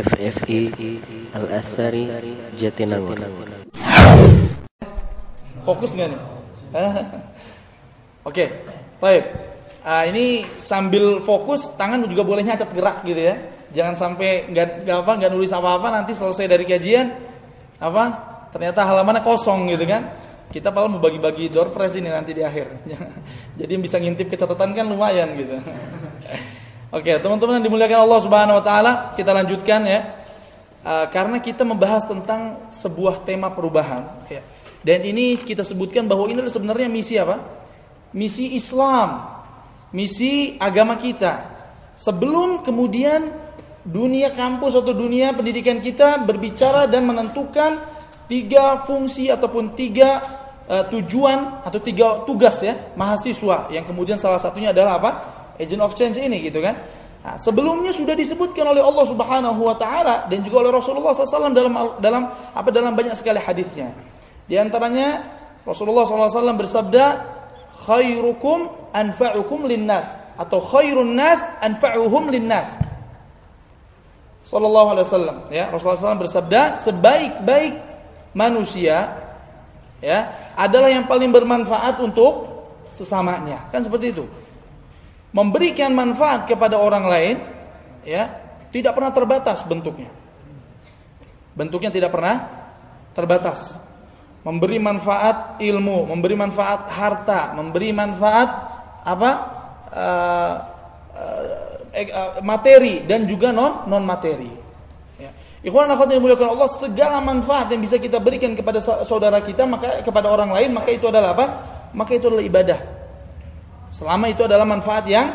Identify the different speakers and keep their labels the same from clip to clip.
Speaker 1: FSI Al Asari Jatinangor.
Speaker 2: Fokus nggak nih? Oke, baik. Ah, ini sambil fokus, tangan juga boleh nyacat gerak gitu ya. Jangan sampai nggak apa nggak nulis apa-apa nanti selesai dari kajian apa ternyata halamannya kosong gitu kan. Kita paling mau bagi-bagi door prize ini nanti di akhir. Jadi yang bisa ngintip ke catatan kan lumayan gitu. Oke, teman-teman yang dimuliakan Allah Subhanahu wa taala, kita lanjutkan ya. Uh, karena kita membahas tentang sebuah tema perubahan ya. Dan ini kita sebutkan bahwa ini adalah sebenarnya misi apa? Misi Islam, misi agama kita. Sebelum kemudian dunia kampus atau dunia pendidikan kita berbicara dan menentukan tiga fungsi ataupun tiga uh, tujuan atau tiga tugas ya mahasiswa yang kemudian salah satunya adalah apa? Agent of change ini gitu kan. Nah, sebelumnya sudah disebutkan oleh Allah Subhanahu wa taala dan juga oleh Rasulullah SAW dalam dalam apa dalam banyak sekali hadisnya. Di antaranya Rasulullah SAW bersabda, "Khairukum anfa'ukum linnas" atau khairun nas anfa'uhum linnas. Sallallahu alaihi wasallam ya. Rasulullah SAW bersabda, sebaik-baik manusia ya adalah yang paling bermanfaat untuk sesamanya. Kan seperti itu memberikan manfaat kepada orang lain ya tidak pernah terbatas bentuknya. Bentuknya tidak pernah terbatas. Memberi manfaat ilmu memberi manfaat harta memberi manfaat apa? Uh, uh, materi dan juga non non materi ya. Ikhwan akhwat yang dimuliakan Allah segala manfaat yang bisa kita berikan kepada saudara kita maka kepada orang lain maka itu adalah apa? Maka itu adalah ibadah Selama itu adalah manfaat yang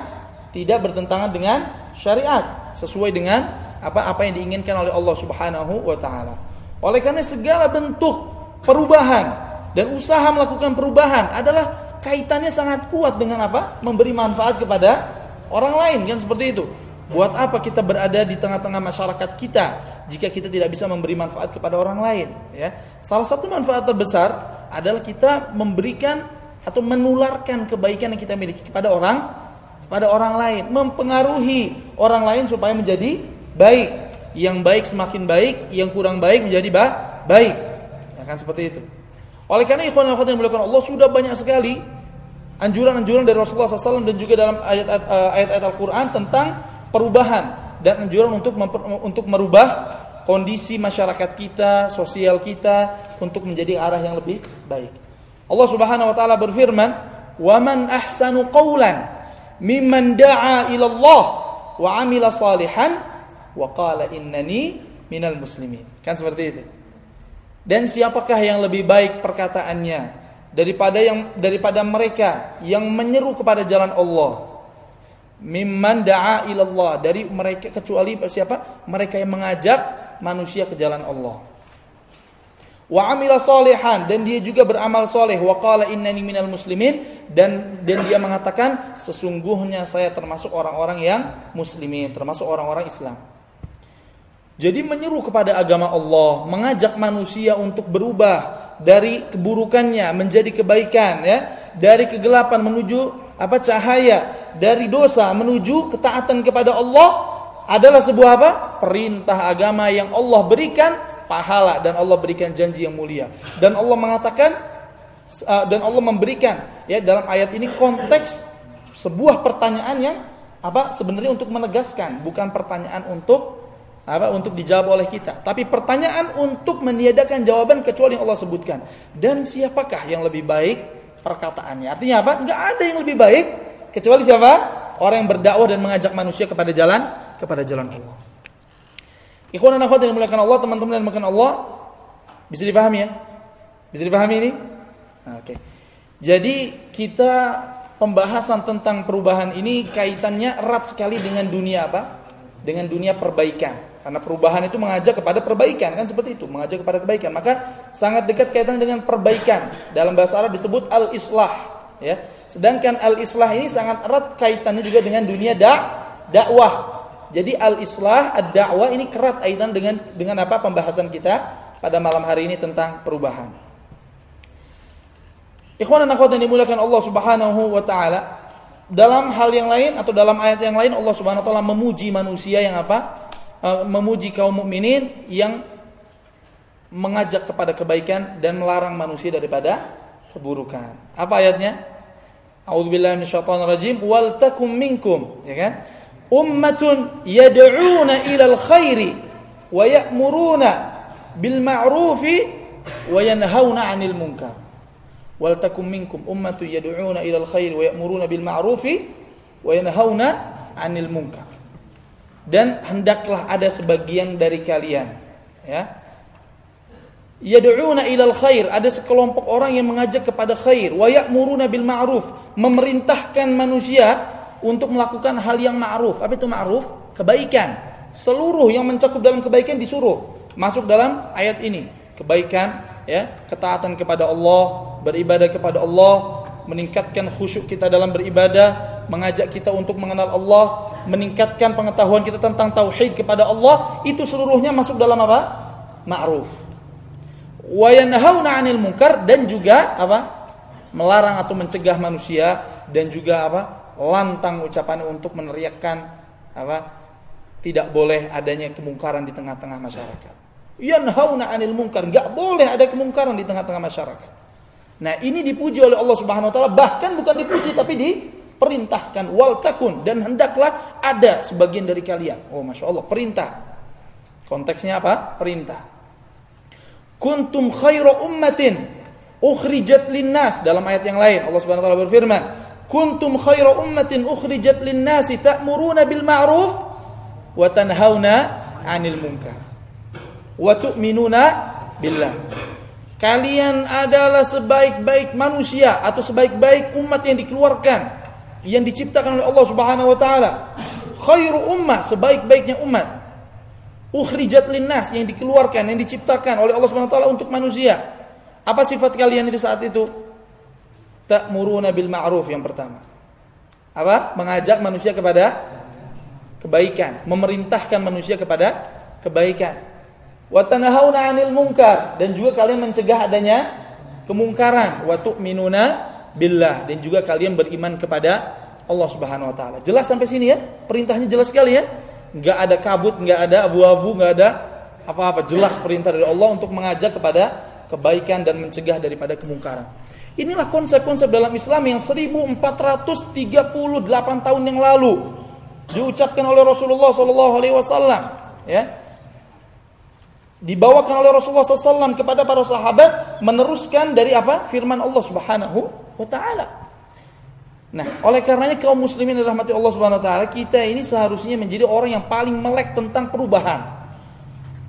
Speaker 2: tidak bertentangan dengan syariat, sesuai dengan apa apa yang diinginkan oleh Allah Subhanahu wa taala. Oleh karena segala bentuk perubahan dan usaha melakukan perubahan adalah kaitannya sangat kuat dengan apa? Memberi manfaat kepada orang lain kan seperti itu. Buat apa kita berada di tengah-tengah masyarakat kita jika kita tidak bisa memberi manfaat kepada orang lain ya. Salah satu manfaat terbesar adalah kita memberikan atau menularkan kebaikan yang kita miliki kepada orang kepada orang lain, mempengaruhi orang lain supaya menjadi baik. Yang baik semakin baik, yang kurang baik menjadi ba baik. Ya kan seperti itu. Oleh karena ikhwan dan yang dimuliakan Allah sudah banyak sekali anjuran-anjuran dari Rasulullah SAW dan juga dalam ayat-ayat Al-Quran tentang perubahan dan anjuran untuk untuk merubah kondisi masyarakat kita, sosial kita untuk menjadi arah yang lebih baik. Allah Subhanahu wa taala berfirman, "Wa man ahsanu qawlan mimman da'a ila Allah wa 'amila salihan wa qala innani minal muslimin." Kan seperti itu. Dan siapakah yang lebih baik perkataannya daripada yang daripada mereka yang menyeru kepada jalan Allah? Mimman da'a ila Allah dari mereka kecuali siapa? Mereka yang mengajak manusia ke jalan Allah wa amila salihan dan dia juga beramal soleh. Wa qala innani minal muslimin dan dan dia mengatakan sesungguhnya saya termasuk orang-orang yang muslimin termasuk orang-orang Islam. Jadi menyeru kepada agama Allah mengajak manusia untuk berubah dari keburukannya menjadi kebaikan ya. Dari kegelapan menuju apa cahaya. Dari dosa menuju ketaatan kepada Allah adalah sebuah apa? Perintah agama yang Allah berikan pahala dan Allah berikan janji yang mulia. Dan Allah mengatakan uh, dan Allah memberikan ya dalam ayat ini konteks sebuah pertanyaan yang apa sebenarnya untuk menegaskan bukan pertanyaan untuk apa untuk dijawab oleh kita tapi pertanyaan untuk meniadakan jawaban kecuali yang Allah sebutkan. Dan siapakah yang lebih baik perkataannya? Artinya apa? Nggak ada yang lebih baik kecuali siapa? Orang yang berdakwah dan mengajak manusia kepada jalan kepada jalan Allah Ikhwan dan akhwat yang dimuliakan Allah, teman-teman yang dimuliakan Allah, bisa dipahami ya? Bisa dipahami ini? Nah, Oke. Okay. Jadi kita pembahasan tentang perubahan ini kaitannya erat sekali dengan dunia apa? Dengan dunia perbaikan. Karena perubahan itu mengajak kepada perbaikan kan seperti itu, mengajak kepada kebaikan. Maka sangat dekat kaitan dengan perbaikan. Dalam bahasa Arab disebut al-islah, ya. Sedangkan al-islah ini sangat erat kaitannya juga dengan dunia da dakwah, jadi al-islah, ad-da'wah ini kerat kaitan dengan dengan apa pembahasan kita pada malam hari ini tentang perubahan. Ikhwan dan akhwat yang dimuliakan Allah Subhanahu wa taala, dalam hal yang lain atau dalam ayat yang lain Allah Subhanahu wa taala memuji manusia yang apa? uh, memuji kaum mukminin yang mengajak kepada kebaikan dan melarang manusia daripada keburukan. Apa ayatnya? A'udzubillahi minasyaitonirrajim wal takum minkum, ya kan? Ummatun yad'una ilal khairi wa ya'muruna bil ma'rufi wa yanhauna 'anil munkar. Wal takum minkum ummatun yad'una ilal khairi wa. Dan hendaklah ada sebagian dari kalian, ya, yad'una ilal khair, ada sekelompok orang yang mengajak kepada khair, wa ya'muruna bil ma'ruf, memerintahkan manusia untuk melakukan hal yang ma'ruf. Apa itu ma'ruf? Kebaikan. Seluruh yang mencakup dalam kebaikan disuruh masuk dalam ayat ini. Kebaikan, ya, ketaatan kepada Allah, beribadah kepada Allah, meningkatkan khusyuk kita dalam beribadah, mengajak kita untuk mengenal Allah, meningkatkan pengetahuan kita tentang tauhid kepada Allah, itu seluruhnya masuk dalam apa? Ma'ruf wa yanhauna 'anil munkar dan juga apa? melarang atau mencegah manusia dan juga apa? Lantang ucapan untuk meneriakkan apa? tidak boleh adanya kemungkaran di tengah-tengah masyarakat. Yanhauna 'anil munkar, enggak boleh ada kemungkaran di tengah-tengah masyarakat. Nah, ini dipuji oleh Allah Subhanahu wa taala, bahkan bukan dipuji tapi diperintahkan wal takun dan hendaklah ada sebagian dari kalian. Oh, Masya Allah, perintah. Konteksnya apa? Perintah kuntum khaira ummatin ukhrijat linnas dalam ayat yang lain Allah Subhanahu wa taala berfirman kuntum khaira ummatin ukhrijat linnas ta'muruna bil ma'ruf wa tanhauna 'anil munkar wa tu'minuna billah kalian adalah sebaik-baik manusia atau sebaik-baik umat yang dikeluarkan yang diciptakan oleh Allah Subhanahu wa taala khairu ummah sebaik-baiknya umat ukhrijat linnas yang dikeluarkan yang diciptakan oleh Allah Subhanahu wa taala untuk manusia. Apa sifat kalian itu saat itu? Ta'muruna bil ma'ruf yang pertama. Apa? Mengajak manusia kepada kebaikan, memerintahkan manusia kepada kebaikan. Wa tanhauna 'anil munkar dan juga kalian mencegah adanya kemungkaran. Wa tu'minuna billah dan juga kalian beriman kepada Allah Subhanahu wa taala. Jelas sampai sini ya? Perintahnya jelas sekali ya? nggak ada kabut, nggak ada abu-abu, nggak ada apa-apa. Jelas perintah dari Allah untuk mengajak kepada kebaikan dan mencegah daripada kemungkaran. Inilah konsep-konsep dalam Islam yang 1438 tahun yang lalu diucapkan oleh Rasulullah Sallallahu Alaihi Wasallam, ya, dibawakan oleh Rasulullah SAW kepada para sahabat meneruskan dari apa firman Allah Subhanahu Wa Taala. Nah, oleh karenanya kaum muslimin dirahmati Allah Subhanahu wa taala, kita ini seharusnya menjadi orang yang paling melek tentang perubahan.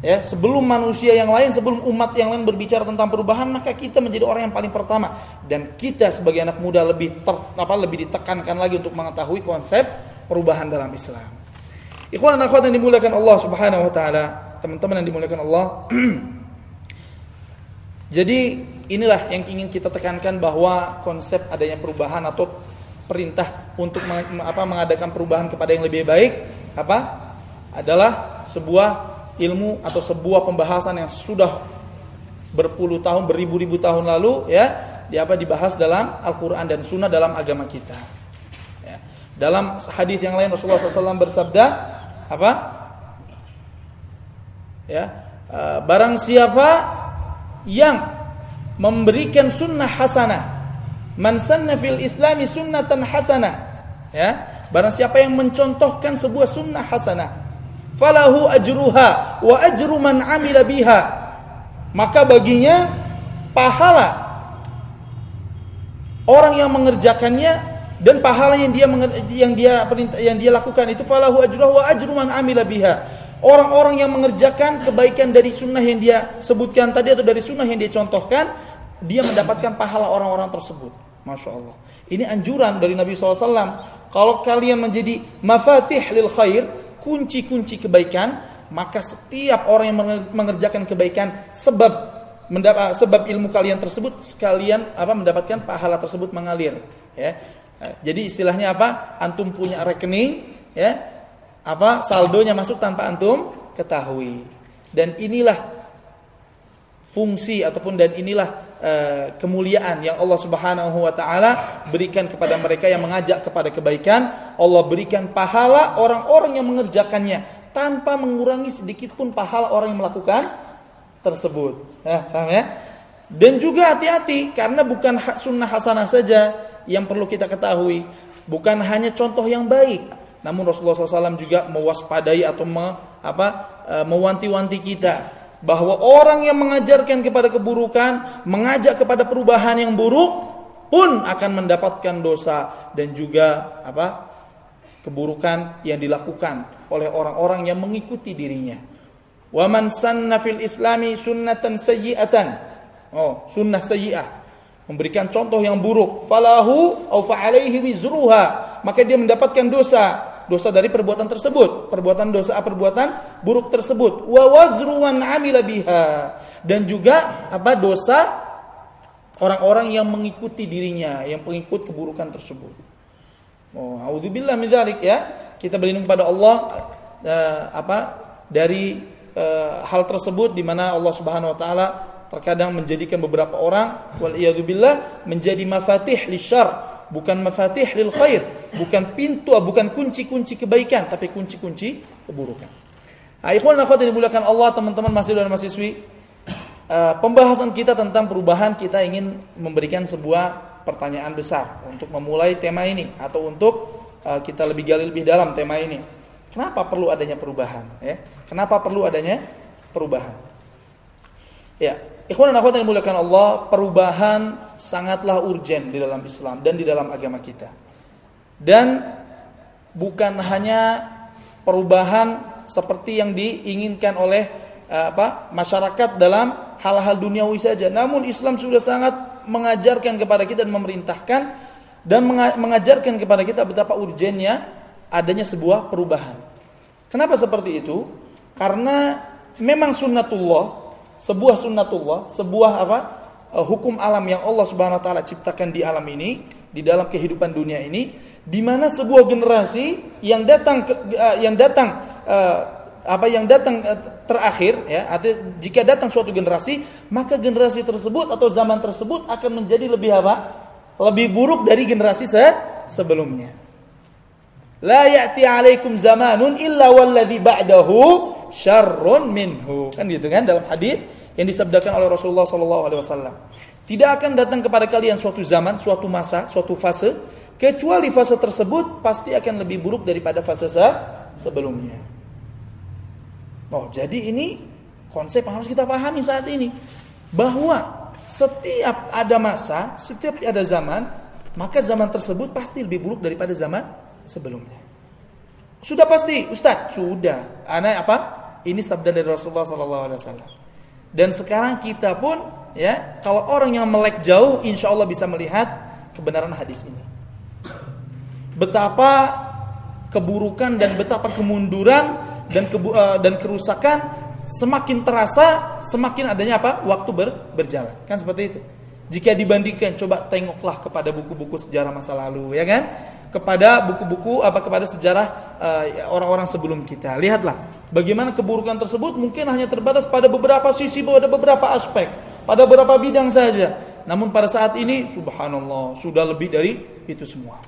Speaker 2: Ya, sebelum manusia yang lain, sebelum umat yang lain berbicara tentang perubahan, maka kita menjadi orang yang paling pertama dan kita sebagai anak muda lebih ter, apa lebih ditekankan lagi untuk mengetahui konsep perubahan dalam Islam. Ikhwan dan akhwat yang dimuliakan Allah Subhanahu wa taala, teman-teman yang dimuliakan Allah. Jadi inilah yang ingin kita tekankan bahwa konsep adanya perubahan atau perintah untuk apa mengadakan perubahan kepada yang lebih baik apa adalah sebuah ilmu atau sebuah pembahasan yang sudah berpuluh tahun beribu-ribu tahun lalu ya di apa dibahas dalam Al-Qur'an dan Sunnah dalam agama kita. Ya. Dalam hadis yang lain Rasulullah SAW bersabda apa? Ya, uh, barang siapa yang memberikan sunnah hasanah Man sanna fil islami sunnatan hasanah. Ya, barang siapa yang mencontohkan sebuah sunnah hasanah, falahu ajruha wa ajru man amila biha. Maka baginya pahala orang yang mengerjakannya dan pahala yang dia yang dia yang dia lakukan itu falahu ajruha wa ajru man amila biha. Orang-orang yang mengerjakan kebaikan dari sunnah yang dia sebutkan tadi atau dari sunnah yang dia contohkan, dia mendapatkan pahala orang-orang tersebut. Masya Allah. Ini anjuran dari Nabi SAW. Kalau kalian menjadi mafatih lil khair, kunci-kunci kebaikan, maka setiap orang yang mengerjakan kebaikan sebab mendapat sebab ilmu kalian tersebut sekalian apa mendapatkan pahala tersebut mengalir ya. Jadi istilahnya apa? Antum punya rekening ya apa saldonya masuk tanpa antum ketahui. Dan inilah fungsi ataupun dan inilah Eh, kemuliaan yang Allah Subhanahu wa taala berikan kepada mereka yang mengajak kepada kebaikan, Allah berikan pahala orang-orang yang mengerjakannya tanpa mengurangi sedikit pun pahala orang yang melakukan tersebut. Ya, paham ya? Dan juga hati-hati karena bukan sunnah hasanah saja yang perlu kita ketahui, bukan hanya contoh yang baik, namun Rasulullah SAW juga mewaspadai atau me, apa, e, mewanti-wanti kita bahwa orang yang mengajarkan kepada keburukan, mengajak kepada perubahan yang buruk pun akan mendapatkan dosa dan juga apa keburukan yang dilakukan oleh orang-orang yang mengikuti dirinya. Wa man sanna fil islami sunnatan sayyi'atan. Oh, sunnah sayyi'ah. Memberikan contoh yang buruk, falahu au fa'alaihi wizruha, maka dia mendapatkan dosa dosa dari perbuatan tersebut, perbuatan dosa perbuatan buruk tersebut. Wa wazru man amila biha dan juga apa dosa orang-orang yang mengikuti dirinya, yang pengikut keburukan tersebut. Oh, auzubillah min dzalik ya. Kita berlindung pada Allah uh, apa dari uh, hal tersebut di mana Allah Subhanahu wa taala terkadang menjadikan beberapa orang wal menjadi mafatih lisyar, bukan mafatih lil khair, bukan pintu, bukan kunci-kunci kebaikan, tapi kunci-kunci keburukan. Nah, ikhwan akhwat yang dimuliakan Allah, teman-teman mahasiswa dan mahasiswi, uh, pembahasan kita tentang perubahan kita ingin memberikan sebuah pertanyaan besar untuk memulai tema ini atau untuk uh, kita lebih gali lebih dalam tema ini. Kenapa perlu adanya perubahan? Ya, kenapa perlu adanya perubahan? Ya, ikhwan dan akhwat yang dimuliakan Allah, perubahan sangatlah urgen di dalam Islam dan di dalam agama kita. Dan bukan hanya perubahan seperti yang diinginkan oleh eh, apa masyarakat dalam hal-hal duniawi saja. Namun Islam sudah sangat mengajarkan kepada kita dan memerintahkan dan mengajarkan kepada kita betapa urgennya adanya sebuah perubahan. Kenapa seperti itu? Karena memang sunnatullah, sebuah sunnatullah, sebuah apa? Eh, hukum alam yang Allah Subhanahu wa taala ciptakan di alam ini, di dalam kehidupan dunia ini, di mana sebuah generasi yang datang uh, yang datang uh, apa yang datang eh, terakhir ya artinya jika datang suatu generasi maka generasi tersebut atau zaman tersebut akan menjadi lebih apa lebih buruk dari generasi se sebelumnya la ya'ti 'alaikum zamanun illa walladhi ba'dahu syarrun minhu kan gitu kan dalam hadis yang disabdakan oleh Rasulullah sallallahu alaihi wasallam tidak akan datang kepada kalian suatu zaman suatu masa suatu fase kecuali fase tersebut pasti akan lebih buruk daripada fase se sebelumnya Oh, jadi ini konsep yang harus kita pahami saat ini. Bahwa setiap ada masa, setiap ada zaman, maka zaman tersebut pasti lebih buruk daripada zaman sebelumnya. Sudah pasti, Ustaz, sudah. Anak apa? Ini sabda dari Rasulullah SAW. Dan sekarang kita pun, ya, kalau orang yang melek jauh, insya Allah bisa melihat kebenaran hadis ini. Betapa keburukan dan betapa kemunduran dan kebu, uh, dan kerusakan semakin terasa semakin adanya apa waktu ber, berjalan kan seperti itu jika dibandingkan coba tengoklah kepada buku-buku sejarah masa lalu ya kan kepada buku-buku apa kepada sejarah eh, orang-orang uh, sebelum kita. Lihatlah bagaimana keburukan tersebut mungkin hanya terbatas pada beberapa sisi pada beberapa aspek pada beberapa bidang saja. Namun pada saat ini subhanallah sudah lebih dari itu semua.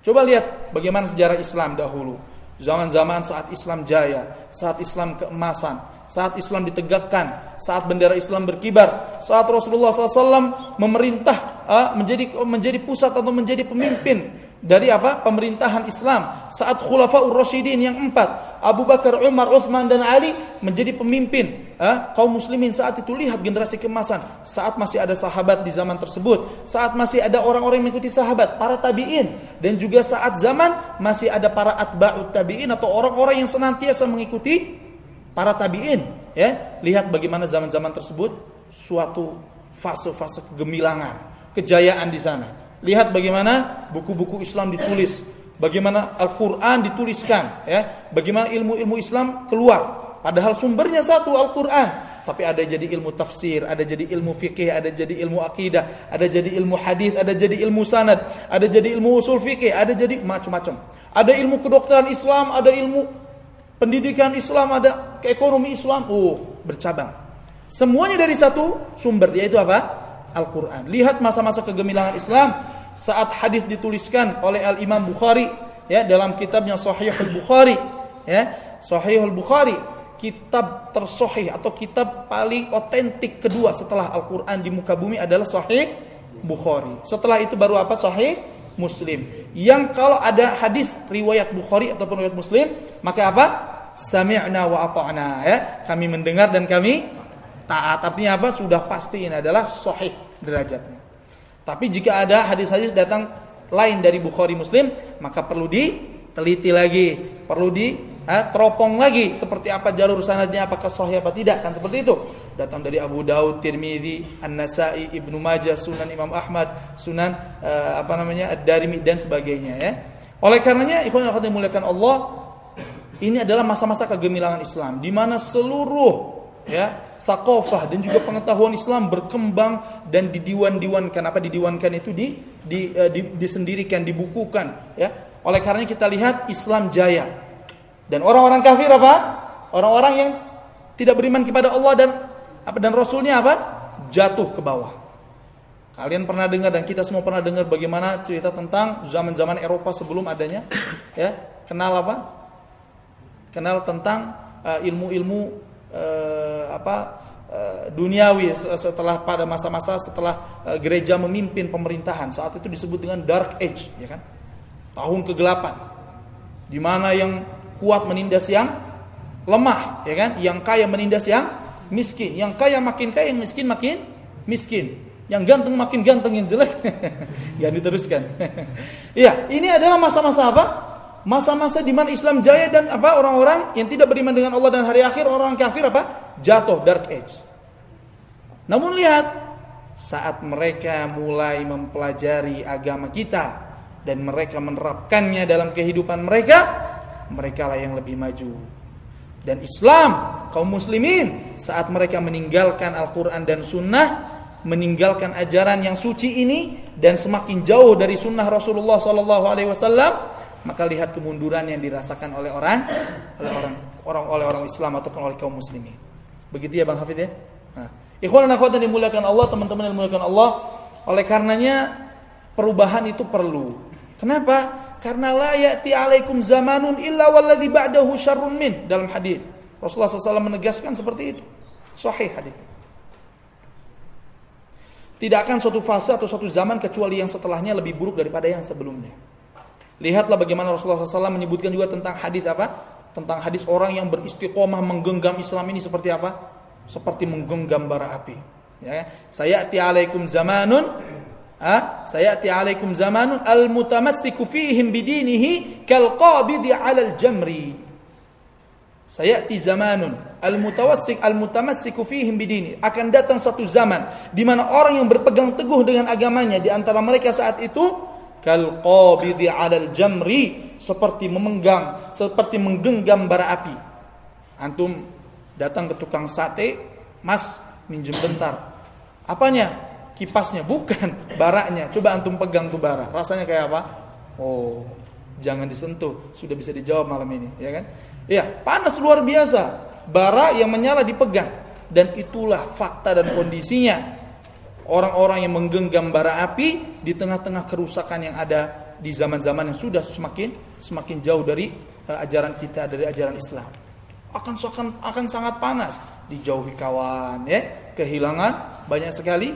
Speaker 2: Coba lihat bagaimana sejarah Islam dahulu. Zaman-zaman saat Islam jaya, saat Islam keemasan, saat Islam ditegakkan, saat bendera Islam berkibar, saat Rasulullah SAW memerintah uh, menjadi menjadi pusat atau menjadi pemimpin dari apa? Pemerintahan Islam. Saat Khulafaur Rasyidin yang empat. Abu Bakar, Umar, Uthman dan Ali menjadi pemimpin eh, kaum muslimin. Saat itu lihat generasi kemasan. Saat masih ada sahabat di zaman tersebut. Saat masih ada orang-orang yang mengikuti sahabat para tabi'in. Dan juga saat zaman masih ada para atba'ut tabi'in atau orang-orang yang senantiasa mengikuti para tabi'in ya. Lihat bagaimana zaman-zaman tersebut suatu fase-fase kegemilangan kejayaan di sana Lihat bagaimana buku-buku Islam ditulis, bagaimana Al-Qur'an dituliskan, ya. Bagaimana ilmu-ilmu Islam keluar. Padahal sumbernya satu Al-Qur'an, tapi ada jadi ilmu tafsir, ada jadi ilmu fikih, ada jadi ilmu akidah, ada jadi ilmu hadis, ada jadi ilmu sanad, ada jadi ilmu usul fikih, ada jadi macam-macam. Ada ilmu kedokteran Islam, ada ilmu pendidikan Islam, ada keekonomi Islam, oh, bercabang. Semuanya dari satu sumber yaitu apa? Al-Quran. Lihat masa-masa kegemilangan Islam saat hadis dituliskan oleh Al Imam Bukhari ya dalam kitabnya Sahih Al Bukhari ya Sahihul Bukhari, kitab tersohih atau kitab paling otentik kedua setelah Al-Qur'an di muka bumi adalah Sahih Bukhari. Setelah itu baru apa? Sahih Muslim. Yang kalau ada hadis riwayat Bukhari ataupun riwayat Muslim, maka apa? Sami'na wa ata'na ya. Kami mendengar dan kami taat. Artinya apa? Sudah pasti ini adalah sahih derajatnya. Tapi jika ada hadis-hadis datang lain dari Bukhari Muslim, maka perlu diteliti lagi, perlu di eh, teropong lagi seperti apa jalur sanadnya apakah sahih apa tidak kan seperti itu. Datang dari Abu Daud, Tirmidzi, An-Nasa'i, Ibnu Majah, Sunan Imam Ahmad, Sunan eh, apa namanya Ad-Darimi dan sebagainya ya. Oleh karenanya ikhwan yang dimuliakan Allah, ini adalah masa-masa kegemilangan Islam di mana seluruh ya thaqafah dan juga pengetahuan Islam berkembang dan didiwan-diwankan. Apa didiwankan itu? Di, di, uh, di disendirikan dibukukan ya. Oleh karenanya kita lihat Islam jaya. Dan orang-orang kafir apa? Orang-orang yang tidak beriman kepada Allah dan apa dan Rasulnya apa? Jatuh ke bawah. Kalian pernah dengar dan kita semua pernah dengar bagaimana cerita tentang zaman-zaman Eropa sebelum adanya ya. Kenal apa? Kenal tentang uh, ilmu-ilmu uh, apa uh, duniawi setelah pada masa-masa setelah uh, gereja memimpin pemerintahan. Saat itu disebut dengan dark age ya kan? Tahun kegelapan. Di mana yang kuat menindas yang lemah ya kan? Yang kaya menindas yang miskin. Yang kaya makin kaya yang miskin makin miskin. Yang ganteng makin ganteng yang jelek. Ya diteruskan. Ya ini adalah masa-masa apa masa-masa di mana Islam jaya dan apa orang-orang yang tidak beriman dengan Allah dan hari akhir orang kafir apa jatuh dark age. Namun lihat saat mereka mulai mempelajari agama kita dan mereka menerapkannya dalam kehidupan mereka, mereka lah yang lebih maju. Dan Islam, kaum muslimin, saat mereka meninggalkan Al-Quran dan Sunnah, meninggalkan ajaran yang suci ini dan semakin jauh dari Sunnah Rasulullah SAW, maka lihat kemunduran yang dirasakan oleh orang oleh orang orang oleh orang Islam ataupun oleh kaum muslimin. Begitu ya Bang Hafid ya? Nah, ikhwan dan akhwat yang dimuliakan Allah, teman-teman yang dimuliakan Allah, oleh karenanya perubahan itu perlu. Kenapa? Karena la ya'ti alaikum zamanun illa walladhi ba'dahu syarrun min dalam hadis. Rasulullah SAW menegaskan seperti itu. Sahih hadis. Tidak akan suatu fase atau suatu zaman kecuali yang setelahnya lebih buruk daripada yang sebelumnya. Lihatlah bagaimana Rasulullah SAW menyebutkan juga tentang hadis apa? Tentang hadis orang yang beristiqomah menggenggam Islam ini seperti apa? Seperti menggenggam bara api. Ya, saya alaikum zamanun Ah, sayati alaikum zamanun al-mutamassiku fihim bidinihi kal qabidi 'ala al-jamri. Sayati zamanun al-mutawassik al-mutamassiku fihim bidini. Akan datang satu zaman di mana orang yang berpegang teguh dengan agamanya di antara mereka saat itu kal qabidi 'alal jamri seperti memegang seperti menggenggam bara api. Antum datang ke tukang sate mas minjem bentar. Apanya? Kipasnya? Bukan baraknya. Coba antum pegang tuh bara. Rasanya kayak apa? Oh jangan disentuh. Sudah bisa dijawab malam ini ya kan? Ya panas luar biasa. Bara yang menyala dipegang. Dan itulah fakta dan kondisinya orang-orang yang menggenggam bara api di tengah-tengah kerusakan yang ada di zaman-zaman yang sudah semakin semakin jauh dari uh, ajaran kita dari ajaran Islam. Akan akan akan sangat panas. Dijauhi kawan ya. Kehilangan banyak sekali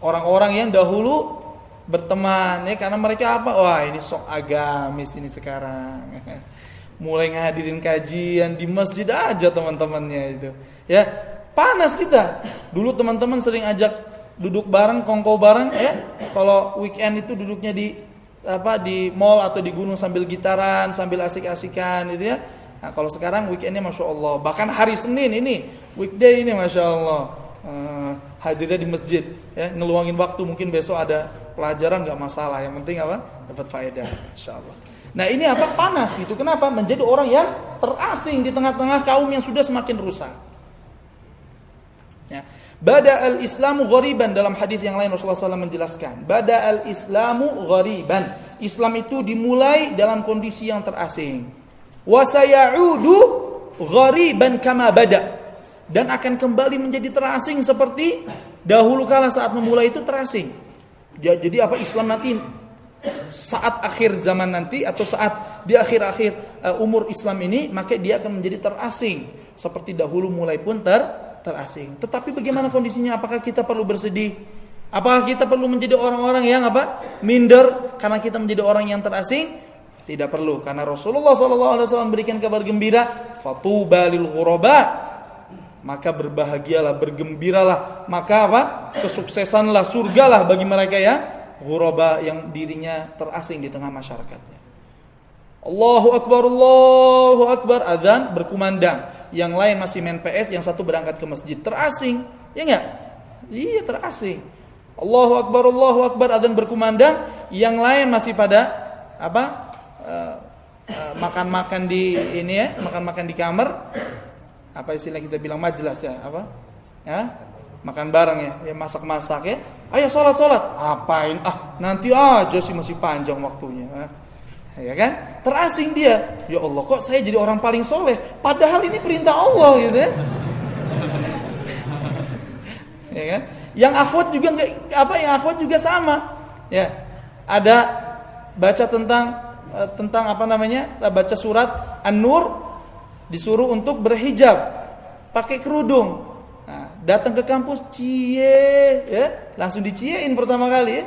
Speaker 2: orang-orang yang dahulu berteman ya. Karena mereka apa? Wah ini sok agamis ini sekarang. Mulai ngadirin kajian di masjid aja teman-temannya itu ya. Panas kita. Dulu teman-teman sering ajak duduk bareng, kongko bareng ya. Kalau weekend itu duduknya di apa di mall atau di gunung sambil gitaran, sambil asik-asikan gitu ya. Nah, kalau sekarang weekendnya masya Allah, bahkan hari Senin ini weekday ini masya Allah uh, hadirnya di masjid, ya ngeluangin waktu mungkin besok ada pelajaran nggak masalah, yang penting apa dapat faedah, insya Allah. Nah ini apa panas itu kenapa menjadi orang yang terasing di tengah-tengah kaum yang sudah semakin rusak. Ya. Bada al-Islamu ghariban dalam hadis yang lain Rasulullah SAW menjelaskan. Bada al-Islamu ghariban. Islam itu dimulai dalam kondisi yang terasing. Wasayaudu ghariban kama bada. Dan akan kembali menjadi terasing seperti dahulu kala saat memulai itu terasing. Jadi apa Islam nanti saat akhir zaman nanti atau saat di akhir-akhir uh, umur Islam ini maka dia akan menjadi terasing seperti dahulu mulai pun ter terasing. Tetapi bagaimana kondisinya? Apakah kita perlu bersedih? Apakah kita perlu menjadi orang-orang yang apa? Minder karena kita menjadi orang yang terasing? Tidak perlu karena Rasulullah SAW memberikan kabar gembira, fatuba lil ghuraba. Maka berbahagialah, bergembiralah, maka apa? Kesuksesanlah, surgalah bagi mereka ya ghuraba yang dirinya terasing di tengah masyarakatnya. Allahu akbar, Allahu akbar, azan berkumandang. Yang lain masih main PS, yang satu berangkat ke masjid, terasing. Ya enggak? Iya, terasing. Allahu akbar, Allahu akbar, azan berkumandang, yang lain masih pada apa? Eh, eh, makan-makan uh, uh, di ini ya, makan-makan di kamar. Apa istilah kita bilang majelis ya, apa? Ya, makan bareng ya, ya masak-masak ya. Ayo sholat sholat. Apain? Ah nanti aja sih masih panjang waktunya. Ya kan? Terasing dia. Ya Allah kok saya jadi orang paling soleh. Padahal ini perintah Allah gitu ya. ya kan? Yang akhwat juga nggak apa yang akhwat juga sama. Ya. Ada baca tentang Eh, tentang apa namanya baca surat An-Nur disuruh untuk berhijab pakai kerudung nah, datang ke kampus cie ya langsung diciein pertama kali ya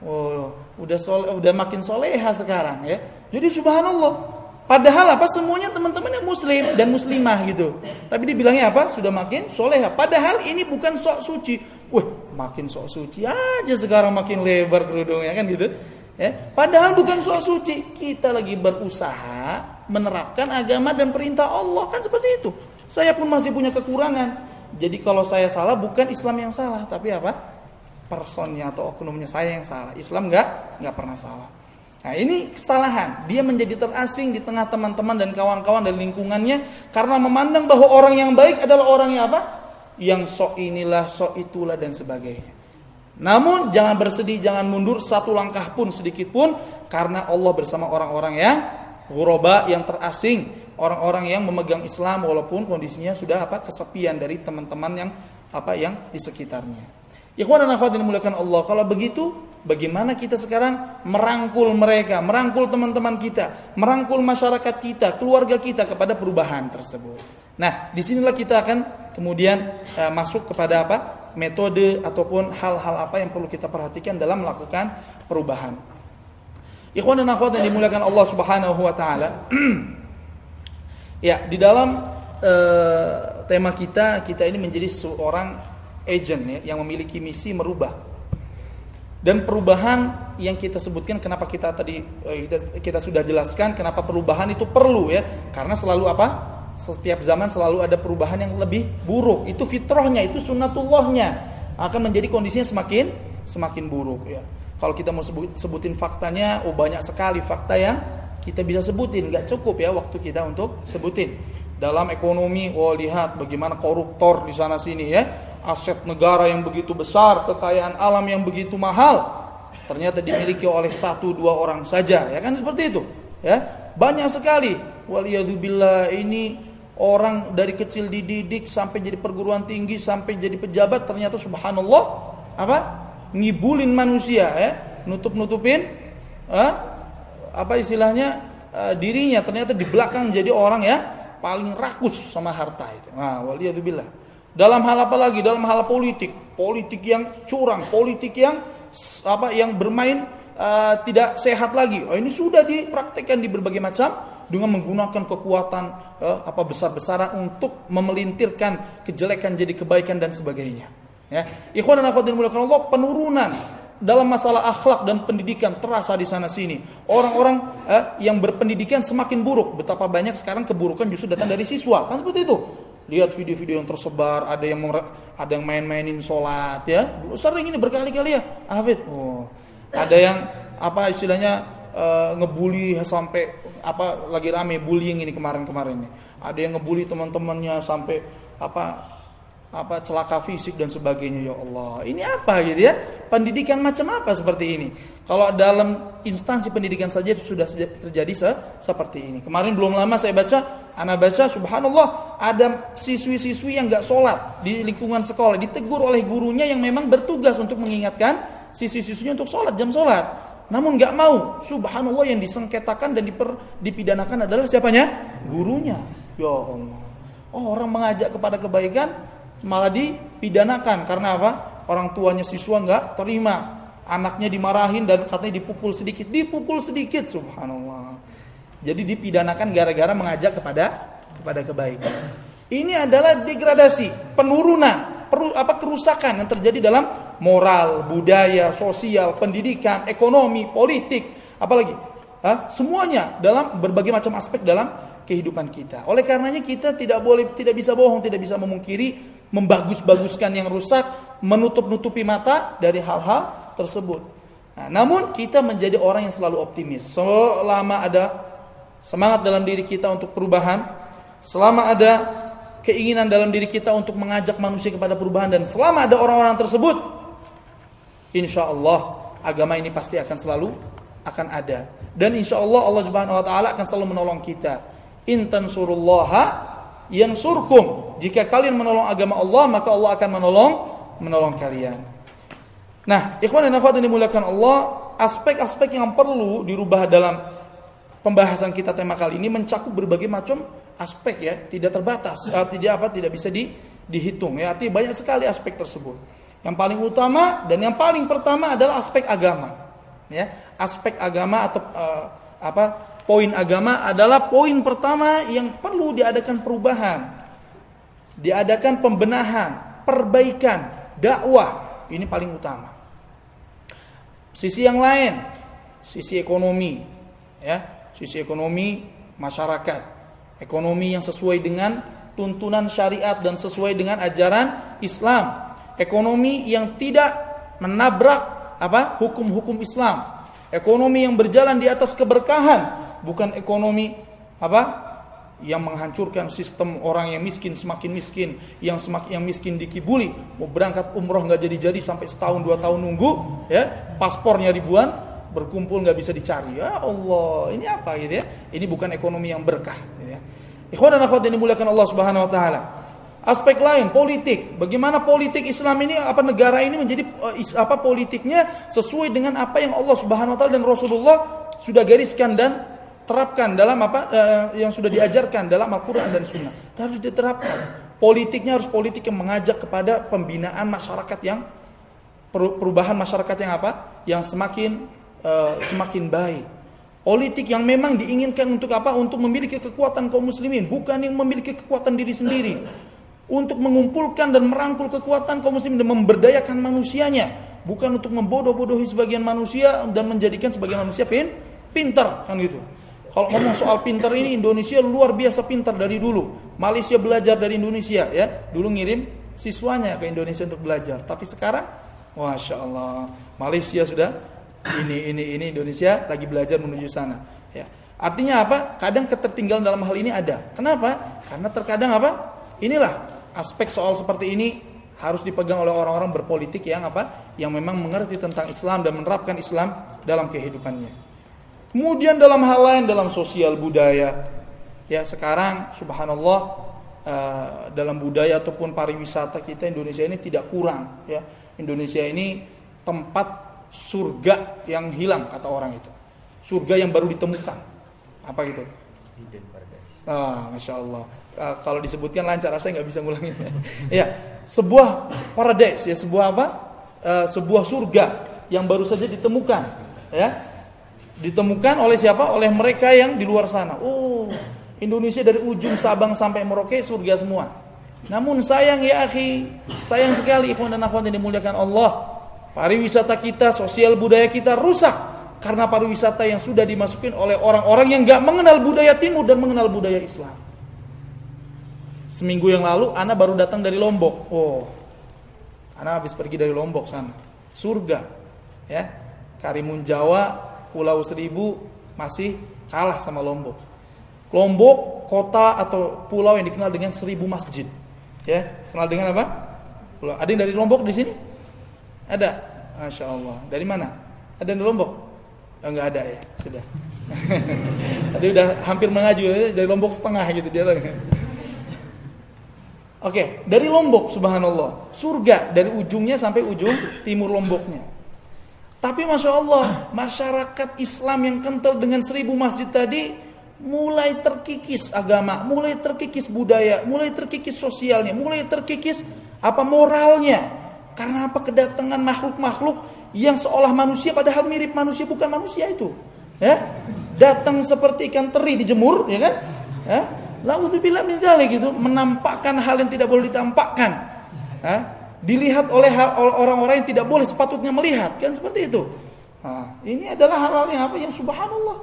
Speaker 2: oh udah soleh, udah makin soleha sekarang ya jadi subhanallah Padahal apa semuanya teman-teman yang muslim dan muslimah gitu. Tapi dibilangnya apa? Sudah makin soleha. Padahal ini bukan sok suci. Wah, makin sok suci aja sekarang makin lebar kerudungnya kan gitu. Ya, padahal bukan soal suci, kita lagi berusaha menerapkan agama dan perintah Allah kan seperti itu. Saya pun masih punya kekurangan. Jadi kalau saya salah bukan Islam yang salah, tapi apa? Personnya atau oknumnya saya yang salah. Islam nggak nggak pernah salah. Nah ini kesalahan. Dia menjadi terasing di tengah teman-teman dan kawan-kawan dan lingkungannya karena memandang bahwa orang yang baik adalah orang yang apa? Yang sok inilah, sok itulah dan sebagainya. Namun jangan bersedih, jangan mundur satu langkah pun sedikit pun karena Allah bersama orang-orang yang ghuraba yang terasing, orang-orang yang memegang Islam walaupun kondisinya sudah apa kesepian dari teman-teman yang apa yang di sekitarnya. Ikhwan dan akhwat dimuliakan Allah. Kalau begitu, bagaimana kita sekarang merangkul mereka, merangkul teman-teman kita, merangkul masyarakat kita, keluarga kita kepada perubahan tersebut. Nah, di sinilah kita akan kemudian uh, masuk kepada apa? metode ataupun hal-hal apa yang perlu kita perhatikan dalam melakukan perubahan. Ikhwan dan akhwat yang dimuliakan Allah Subhanahu wa taala. ya, di dalam uh, tema kita, kita ini menjadi seorang agent ya yang memiliki misi merubah. Dan perubahan yang kita sebutkan kenapa kita tadi eh, kita, sudah jelaskan kenapa perubahan itu perlu ya karena selalu apa setiap zaman selalu ada perubahan yang lebih buruk. Itu fitrahnya, itu sunnatullahnya. Akan menjadi kondisinya semakin semakin buruk ya. Kalau kita mau sebut, sebutin faktanya, oh banyak sekali fakta yang kita bisa sebutin, nggak cukup ya waktu kita untuk sebutin. Dalam ekonomi, oh lihat bagaimana koruptor di sana sini ya, aset negara yang begitu besar, kekayaan alam yang begitu mahal, ternyata dimiliki oleh satu dua orang saja, ya kan seperti itu, ya? Banyak sekali. Waliyadzubillah ini orang dari kecil dididik sampai jadi perguruan tinggi sampai jadi pejabat ternyata subhanallah apa? Ngibulin manusia ya? Nutup-nutupin eh, apa istilahnya eh, dirinya ternyata di belakang jadi orang ya paling rakus sama harta itu. Nah, waliyadzubillah. Dalam hal apa lagi? Dalam hal politik, politik yang curang, politik yang apa yang bermain uh, tidak sehat lagi. Oh, ini sudah dipraktekkan di berbagai macam dengan menggunakan kekuatan uh, apa besar-besaran untuk memelintirkan kejelekan jadi kebaikan dan sebagainya. Ya, ikhwan dan akhwat dimuliakan Allah, penurunan dalam masalah akhlak dan pendidikan terasa di sana sini. Orang-orang eh, yang berpendidikan semakin buruk. Betapa banyak sekarang keburukan justru datang dari siswa. Kan seperti itu. Lihat video-video yang tersebar, ada yang ada yang main-mainin sholat ya. Sering ini berkali-kali ya. Hafid. Oh. Ada yang apa istilahnya uh, ngebully sampai apa lagi rame bullying ini kemarin-kemarin ini. Ada yang ngebully teman-temannya sampai apa apa celaka fisik dan sebagainya ya Allah. Ini apa gitu ya? Pendidikan macam apa seperti ini? Kalau dalam instansi pendidikan saja sudah terjadi se seperti ini. Kemarin belum lama saya baca, anak baca subhanallah ada siswi-siswi yang nggak sholat di lingkungan sekolah ditegur oleh gurunya yang memang bertugas untuk mengingatkan siswi-siswinya untuk sholat jam sholat namun nggak mau. Subhanallah yang disengketakan dan diper, dipidanakan adalah siapanya? Gurunya. Ya Allah. Oh, orang mengajak kepada kebaikan malah dipidanakan karena apa? Orang tuanya siswa nggak terima, anaknya dimarahin dan katanya dipukul sedikit, dipukul sedikit, subhanallah. Jadi dipidanakan gara-gara mengajak kepada kepada kebaikan. Ini adalah degradasi, penurunan, peru, apa kerusakan yang terjadi dalam moral, budaya, sosial, pendidikan, ekonomi, politik, apalagi Hah? semuanya dalam berbagai macam aspek dalam kehidupan kita. Oleh karenanya kita tidak boleh tidak bisa bohong, tidak bisa memungkiri, membagus-baguskan yang rusak, menutup-nutupi mata dari hal-hal tersebut. Nah, namun kita menjadi orang yang selalu optimis. Selama ada semangat dalam diri kita untuk perubahan, selama ada keinginan dalam diri kita untuk mengajak manusia kepada perubahan dan selama ada orang-orang tersebut insya Allah agama ini pasti akan selalu akan ada dan insya Allah Allah Subhanahu Wa Taala akan selalu menolong kita intan surullaha yang surkum jika kalian menolong agama Allah maka Allah akan menolong menolong kalian nah ikhwan dan akhwat yang dimuliakan Allah aspek-aspek yang perlu dirubah dalam pembahasan kita tema kali ini mencakup berbagai macam aspek ya, tidak terbatas, uh, tidak apa tidak bisa di, dihitung ya. Artinya banyak sekali aspek tersebut. Yang paling utama dan yang paling pertama adalah aspek agama. Ya, aspek agama atau uh, apa? Poin agama adalah poin pertama yang perlu diadakan perubahan. Diadakan pembenahan, perbaikan, dakwah. Ini paling utama. Sisi yang lain, sisi ekonomi, ya, sisi ekonomi masyarakat Ekonomi yang sesuai dengan tuntunan syariat dan sesuai dengan ajaran Islam. Ekonomi yang tidak menabrak apa? hukum-hukum Islam. Ekonomi yang berjalan di atas keberkahan, bukan ekonomi apa? Yang menghancurkan sistem orang yang miskin semakin miskin, yang semakin yang miskin dikibuli, mau berangkat umroh nggak jadi-jadi sampai setahun dua tahun nunggu, ya paspornya ribuan, berkumpul nggak bisa dicari. Ya Allah, ini apa gitu ya? Ini bukan ekonomi yang berkah. Gitu ya. Ikhwan dan akhwat yang dimuliakan Allah Subhanahu Wa Taala. Aspek lain politik, bagaimana politik Islam ini apa negara ini menjadi eh, apa politiknya sesuai dengan apa yang Allah Subhanahu Wa Taala dan Rasulullah sudah gariskan dan terapkan dalam apa uh, yang sudah diajarkan dalam Al-Quran dan Sunnah. Harus diterapkan. Politiknya harus politik yang mengajak kepada pembinaan masyarakat yang perubahan masyarakat yang apa? Yang semakin Eh, semakin baik. Politik yang memang diinginkan untuk apa? Untuk memiliki kekuatan kaum muslimin, bukan yang memiliki kekuatan diri sendiri. Untuk mengumpulkan dan merangkul kekuatan kaum muslimin dan memberdayakan manusianya, bukan untuk membodoh-bodohi sebagian manusia dan menjadikan sebagian manusia pin pintar kan gitu. Kalau ngomong soal pintar ini Indonesia luar biasa pintar dari dulu. Malaysia belajar dari Indonesia ya. Dulu ngirim siswanya ke Indonesia untuk belajar. Tapi sekarang, masya Allah, Malaysia sudah ini ini ini Indonesia lagi belajar menuju sana ya. Artinya apa? Kadang ketertinggalan dalam hal ini ada. Kenapa? Karena terkadang apa? Inilah aspek soal seperti ini harus dipegang oleh orang-orang berpolitik yang apa? Yang memang mengerti tentang Islam dan menerapkan Islam dalam kehidupannya kemudian dalam hal lain dalam sosial budaya ya sekarang subhanallah uh, dalam budaya ataupun pariwisata kita Indonesia ini tidak kurang ya Indonesia ini tempat surga yang hilang kata orang itu. Surga yang baru ditemukan. Apa gitu? Hidden paradise. Ah, masya Allah. Uh, kalau disebutkan lancar, saya nggak bisa ngulangin. ya, sebuah paradise ya, sebuah apa? Uh, sebuah surga yang baru saja ditemukan. Ya, ditemukan oleh siapa? Oleh mereka yang di luar sana. Oh, Indonesia dari ujung Sabang sampai Merauke surga semua. Namun sayang ya akhi, sayang sekali ikhwan dan akhwat yang dimuliakan Allah. Pariwisata kita, sosial budaya kita rusak karena pariwisata yang sudah dimasukin oleh orang-orang yang nggak mengenal budaya timur dan mengenal budaya Islam. Seminggu yang lalu, Ana baru datang dari Lombok. Oh, Ana habis pergi dari Lombok sana. Surga, ya. Karimun Jawa, Pulau Seribu masih kalah sama Lombok. Lombok kota atau pulau yang dikenal dengan seribu masjid. Ya, kenal dengan apa? Pulau. Ada yang dari Lombok di sini? Ada? Masya Allah. Dari mana? Ada di Lombok? Oh, enggak ada ya, sudah. Tadi udah hampir mengaju ya, dari Lombok setengah gitu dia. Oke, dari Lombok subhanallah. Surga dari ujungnya sampai ujung timur Lomboknya. Tapi masya Allah, masyarakat Islam yang kental dengan seribu masjid tadi mulai terkikis agama, mulai terkikis budaya, mulai terkikis sosialnya, mulai terkikis apa moralnya. Karena apa kedatangan makhluk-makhluk yang seolah manusia padahal mirip manusia bukan manusia itu. Ya. Datang seperti ikan teri dijemur, ya kan? Ya. Nauzubillah min gitu, menampakkan hal yang tidak boleh ditampakkan. Ya dilihat oleh orang-orang yang tidak boleh sepatutnya melihat. Kan seperti itu. Nah, ini adalah hal-hal yang apa? Yang subhanallah.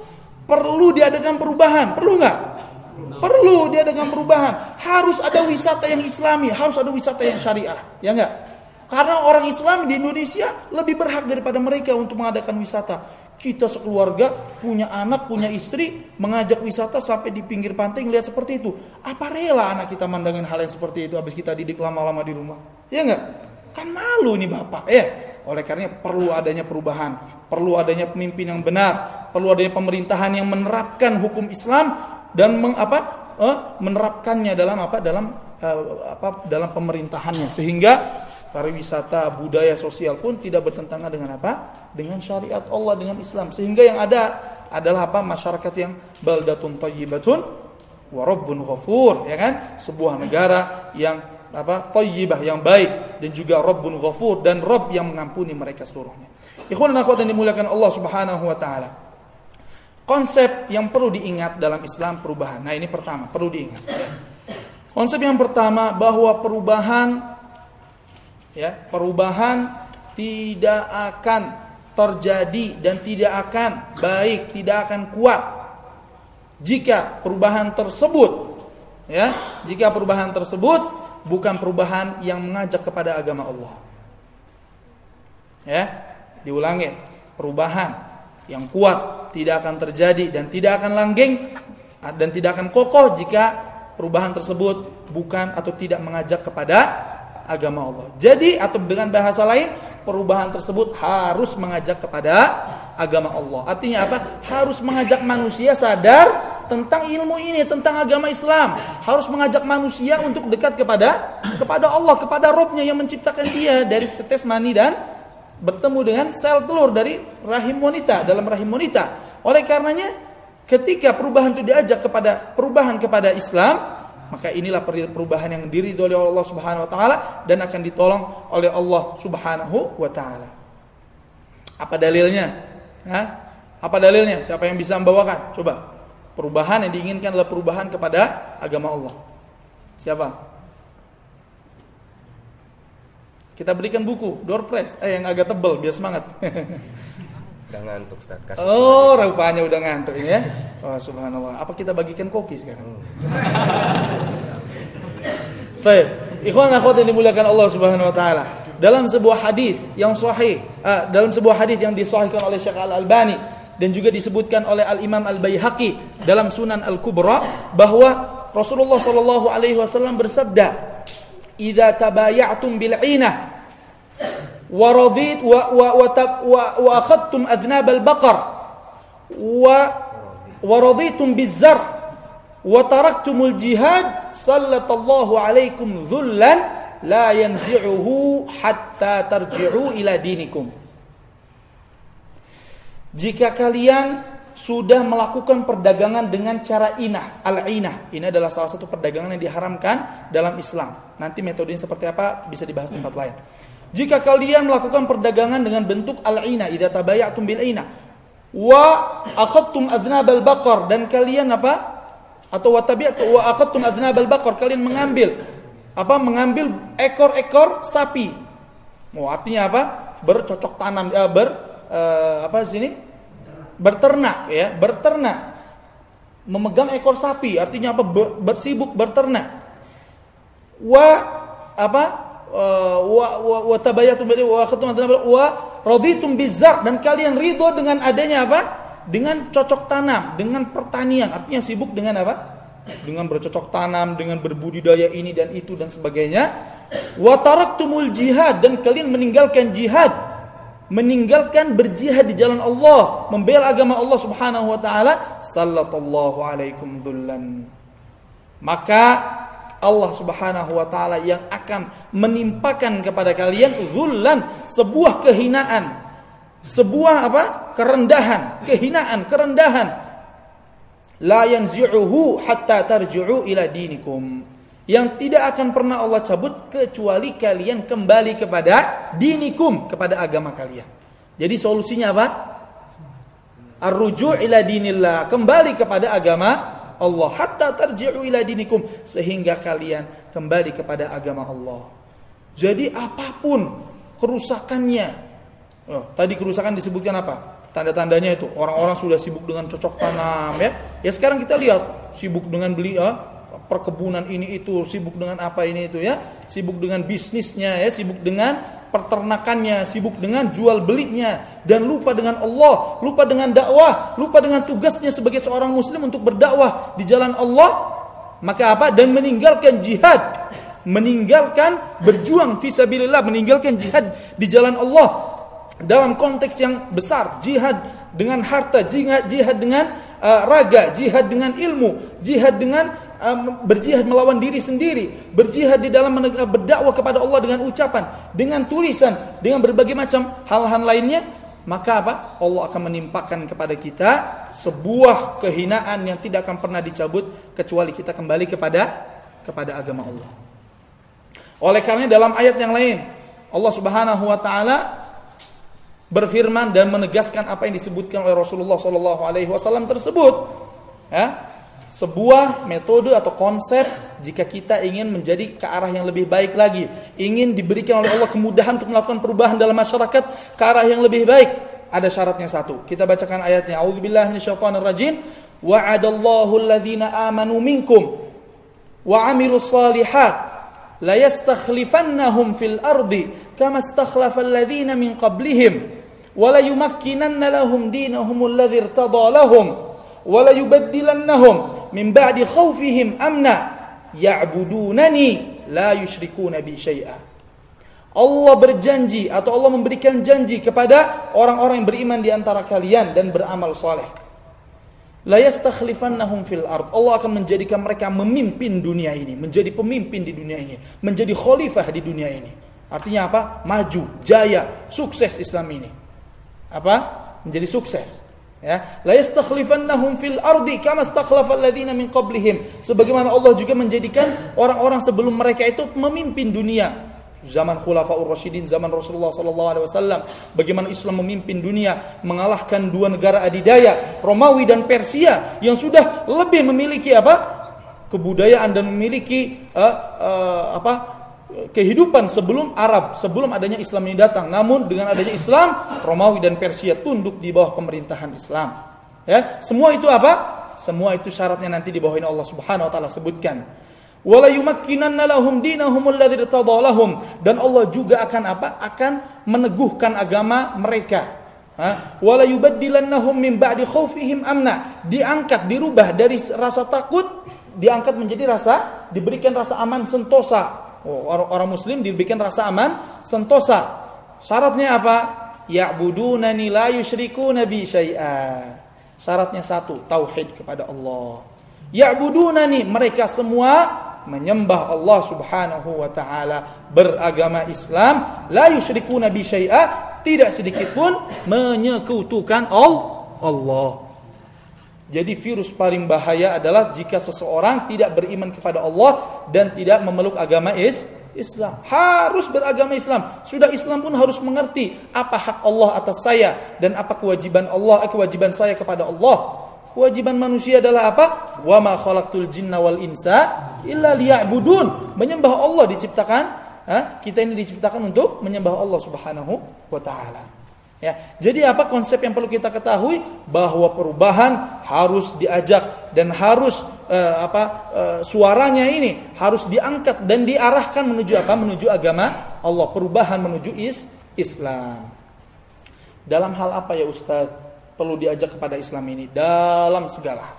Speaker 2: Perlu diadakan perubahan. Perlu nggak? Perlu diadakan perubahan. Harus ada wisata yang islami. Harus ada wisata yang syariah. Ya nggak? Karena orang Islam di Indonesia lebih berhak daripada mereka untuk mengadakan wisata kita sekeluarga punya anak, punya istri, mengajak wisata sampai di pinggir pantai ngeliat seperti itu. Apa rela anak kita mandangin hal yang seperti itu habis kita didik lama-lama di rumah? Ya enggak? Kan malu nih Bapak. Ya, oleh karena perlu adanya perubahan, perlu adanya pemimpin yang benar, perlu adanya pemerintahan yang menerapkan hukum Islam dan meng, apa? Eh, menerapkannya dalam apa? Dalam eh, apa? Dalam pemerintahannya sehingga pariwisata, budaya sosial pun tidak bertentangan dengan apa? Dengan syariat Allah, dengan Islam. Sehingga yang ada adalah apa? Masyarakat yang baldatun thayyibatun wa rabbun ghafur, ya kan? Sebuah negara yang apa? thayyibah yang baik dan juga rabbun ghafur dan Rabb yang mengampuni mereka seluruhnya. Ikhwan dan akhwat yang dimuliakan Allah Subhanahu wa taala. Konsep yang perlu diingat dalam Islam perubahan. Nah, ini pertama, perlu diingat. Konsep yang pertama bahwa perubahan ya perubahan tidak akan terjadi dan tidak akan baik, tidak akan kuat jika perubahan tersebut ya, jika perubahan tersebut bukan perubahan yang mengajak kepada agama Allah. Ya, diulangi, perubahan yang kuat tidak akan terjadi dan tidak akan langgeng dan tidak akan kokoh jika perubahan tersebut bukan atau tidak mengajak kepada agama Allah. Jadi atau dengan bahasa lain perubahan tersebut harus mengajak kepada agama Allah. Artinya apa? Harus mengajak manusia sadar tentang ilmu ini, tentang agama Islam. Harus mengajak manusia untuk dekat kepada kepada Allah, kepada Robnya yang menciptakan dia dari setetes mani dan bertemu dengan sel telur dari rahim wanita dalam rahim wanita. Oleh karenanya ketika perubahan itu diajak kepada perubahan kepada Islam, maka inilah perubahan yang diridhoi oleh Allah Subhanahu wa taala dan akan ditolong oleh Allah Subhanahu wa taala. Apa dalilnya? Hah? Apa dalilnya? Siapa yang bisa membawakan? Coba. Perubahan yang diinginkan adalah perubahan kepada agama Allah. Siapa? Kita berikan buku, door press, eh yang agak tebal biar semangat.
Speaker 3: Udah ngantuk Ustaz.
Speaker 2: Kasih oh, rupanya udah ngantuk ini ya. Oh, subhanallah. Apa kita bagikan kopi sekarang? Hmm. Baik. Ikhwan akhwat yang dimuliakan Allah Subhanahu wa taala. Dalam sebuah hadis yang sahih, uh, dalam sebuah hadis yang disahihkan oleh Syekh Al-Albani dan juga disebutkan oleh Al-Imam Al-Baihaqi dalam Sunan Al-Kubra bahwa Rasulullah sallallahu alaihi wasallam bersabda, "Idza tabaya'tum bil 'inah ورضيت و و و wa wa, wa akhadtum adnab al-baqar wa wa raditum bizar wa taraktumul jihad sallallahu alaikum dhullan la jika kalian sudah melakukan perdagangan dengan cara inah, al-inah. Ini adalah salah satu perdagangan yang diharamkan dalam Islam. Nanti metodenya seperti apa bisa dibahas tempat lain. Jika kalian melakukan perdagangan dengan bentuk al-ina, idza tabayatum bil ina, wa akhadtum adnabal baqar dan kalian apa? Atau wa tabi'tu wa akhadtum adnabal baqar, kalian mengambil apa? Mengambil ekor-ekor sapi. Oh, artinya apa? Bercocok tanam eh, ber eh, apa sini? Berternak ya, berternak. Memegang ekor sapi, artinya apa? Bersibuk berternak. Wa apa? Uh, wa tabayatum wa akhadtum wa raditum bizar dan kalian ridho dengan adanya apa? Dengan cocok tanam, dengan pertanian. Artinya sibuk dengan apa? Dengan bercocok tanam, dengan berbudidaya ini dan itu dan sebagainya. Wa taraktumul jihad dan kalian meninggalkan jihad. Meninggalkan berjihad di jalan Allah, membela agama Allah Subhanahu wa taala, sallallahu alaikum dhullan. Maka Allah Subhanahu wa taala yang akan menimpakan kepada kalian zullan sebuah kehinaan sebuah apa? kerendahan, kehinaan, kerendahan. La yanzi'uhu hatta tarji'u ila dinikum. Yang tidak akan pernah Allah cabut kecuali kalian kembali kepada dinikum, kepada agama kalian. Jadi solusinya apa? Ar-ruju' ila dinillah, kembali kepada agama Allah hatta tarji'u ila dinikum sehingga kalian kembali kepada agama Allah. Jadi apa pun kerusakannya. Oh, tadi kerusakan disebutkan apa? Tanda-tandanya itu orang-orang sudah sibuk dengan cocok tanam ya. Ya sekarang kita lihat sibuk dengan beli ya, perkebunan ini itu, sibuk dengan apa ini itu ya, sibuk dengan bisnisnya ya, sibuk dengan peternakannya, sibuk dengan jual belinya dan lupa dengan Allah, lupa dengan dakwah, lupa dengan tugasnya sebagai seorang muslim untuk berdakwah di jalan Allah, maka apa? Dan meninggalkan jihad, meninggalkan berjuang fisabilillah, meninggalkan jihad di jalan Allah dalam konteks yang besar, jihad dengan harta, jihad, dengan uh, raga, jihad dengan ilmu, jihad dengan berjihad melawan diri sendiri, berjihad di dalam uh, berdakwah kepada Allah dengan ucapan, dengan tulisan, dengan berbagai macam hal-hal lainnya, maka apa? Allah akan menimpakan kepada kita sebuah kehinaan yang tidak akan pernah dicabut kecuali kita kembali kepada kepada agama Allah. Oleh karena dalam ayat yang lain, Allah Subhanahu wa taala berfirman dan menegaskan apa yang disebutkan oleh Rasulullah Shallallahu Alaihi Wasallam tersebut. Ya, sebuah metode atau konsep jika kita ingin menjadi ke arah yang lebih baik lagi, ingin diberikan oleh Allah kemudahan untuk melakukan perubahan dalam masyarakat ke arah yang lebih baik. Ada syaratnya satu. Kita bacakan ayatnya. A'udzubillahi minasyaitonirrajim. Wa'adallahu alladhina amanu minkum wa 'amilus shalihat la yastakhlifannahum fil ardi kama istakhlafa alladhina min qablihim wa la yumakkinanna lahum dinahum alladhi irtada lahum wala yubaddilannahum min ba'di khawfihim amna ya'budunani la يشركون bi syai'a. Allah berjanji atau Allah memberikan janji kepada orang-orang yang beriman di antara kalian dan beramal soleh. La yastakhlifannahum fil ard. Allah akan menjadikan mereka memimpin dunia ini, menjadi pemimpin di dunia ini, menjadi khalifah di dunia ini. Artinya apa? Maju, jaya, sukses Islam ini. Apa? Menjadi sukses. Ya, la yastakhlifannahum fil ardi kama istakhlafa alladziina min qablihim. Sebagaimana Allah juga menjadikan orang-orang sebelum mereka itu memimpin dunia. Zaman Khulafaur Rasyidin, zaman Rasulullah sallallahu alaihi wasallam, bagaimana Islam memimpin dunia, mengalahkan dua negara adidaya, Romawi dan Persia yang sudah lebih memiliki apa? kebudayaan dan memiliki uh, uh, apa? Kehidupan sebelum Arab, sebelum adanya Islam ini datang. Namun dengan adanya Islam, Romawi dan Persia tunduk di bawah pemerintahan Islam. Ya, semua itu apa? Semua itu syaratnya nanti di bawah ini Allah Subhanahu wa taala sebutkan. Yumakkinanna lahum dinahum alladzi dan Allah juga akan apa? Akan meneguhkan agama mereka. Yubaddilannahum min ba'di amna. Diangkat, dirubah dari rasa takut diangkat menjadi rasa diberikan rasa aman sentosa orang, orang muslim dibikin rasa aman, sentosa. Syaratnya apa? Ya'budunani la yusyrikuna bi syai'a. Syaratnya satu, tauhid kepada Allah. Ya'budunani, mereka semua menyembah Allah Subhanahu wa taala, beragama Islam, la yusyrikuna bi syai'a, tidak sedikit pun menyekutukan Allah. Jadi virus paling bahaya adalah jika seseorang tidak beriman kepada Allah dan tidak memeluk agama is Islam. Harus beragama Islam. Sudah Islam pun harus mengerti apa hak Allah atas saya dan apa kewajiban Allah, eh, kewajiban saya kepada Allah. Kewajiban manusia adalah apa? Wa ma khalaqtul jinna wal insa illa liya'budun. Menyembah Allah diciptakan, ha? kita ini diciptakan untuk menyembah Allah Subhanahu wa taala. Ya, jadi apa konsep yang perlu kita ketahui bahwa perubahan harus diajak dan harus uh, apa uh, suaranya ini harus diangkat dan diarahkan menuju apa? Menuju agama Allah. Perubahan menuju is Islam. Dalam hal apa ya Ustaz perlu diajak kepada Islam ini? Dalam segala.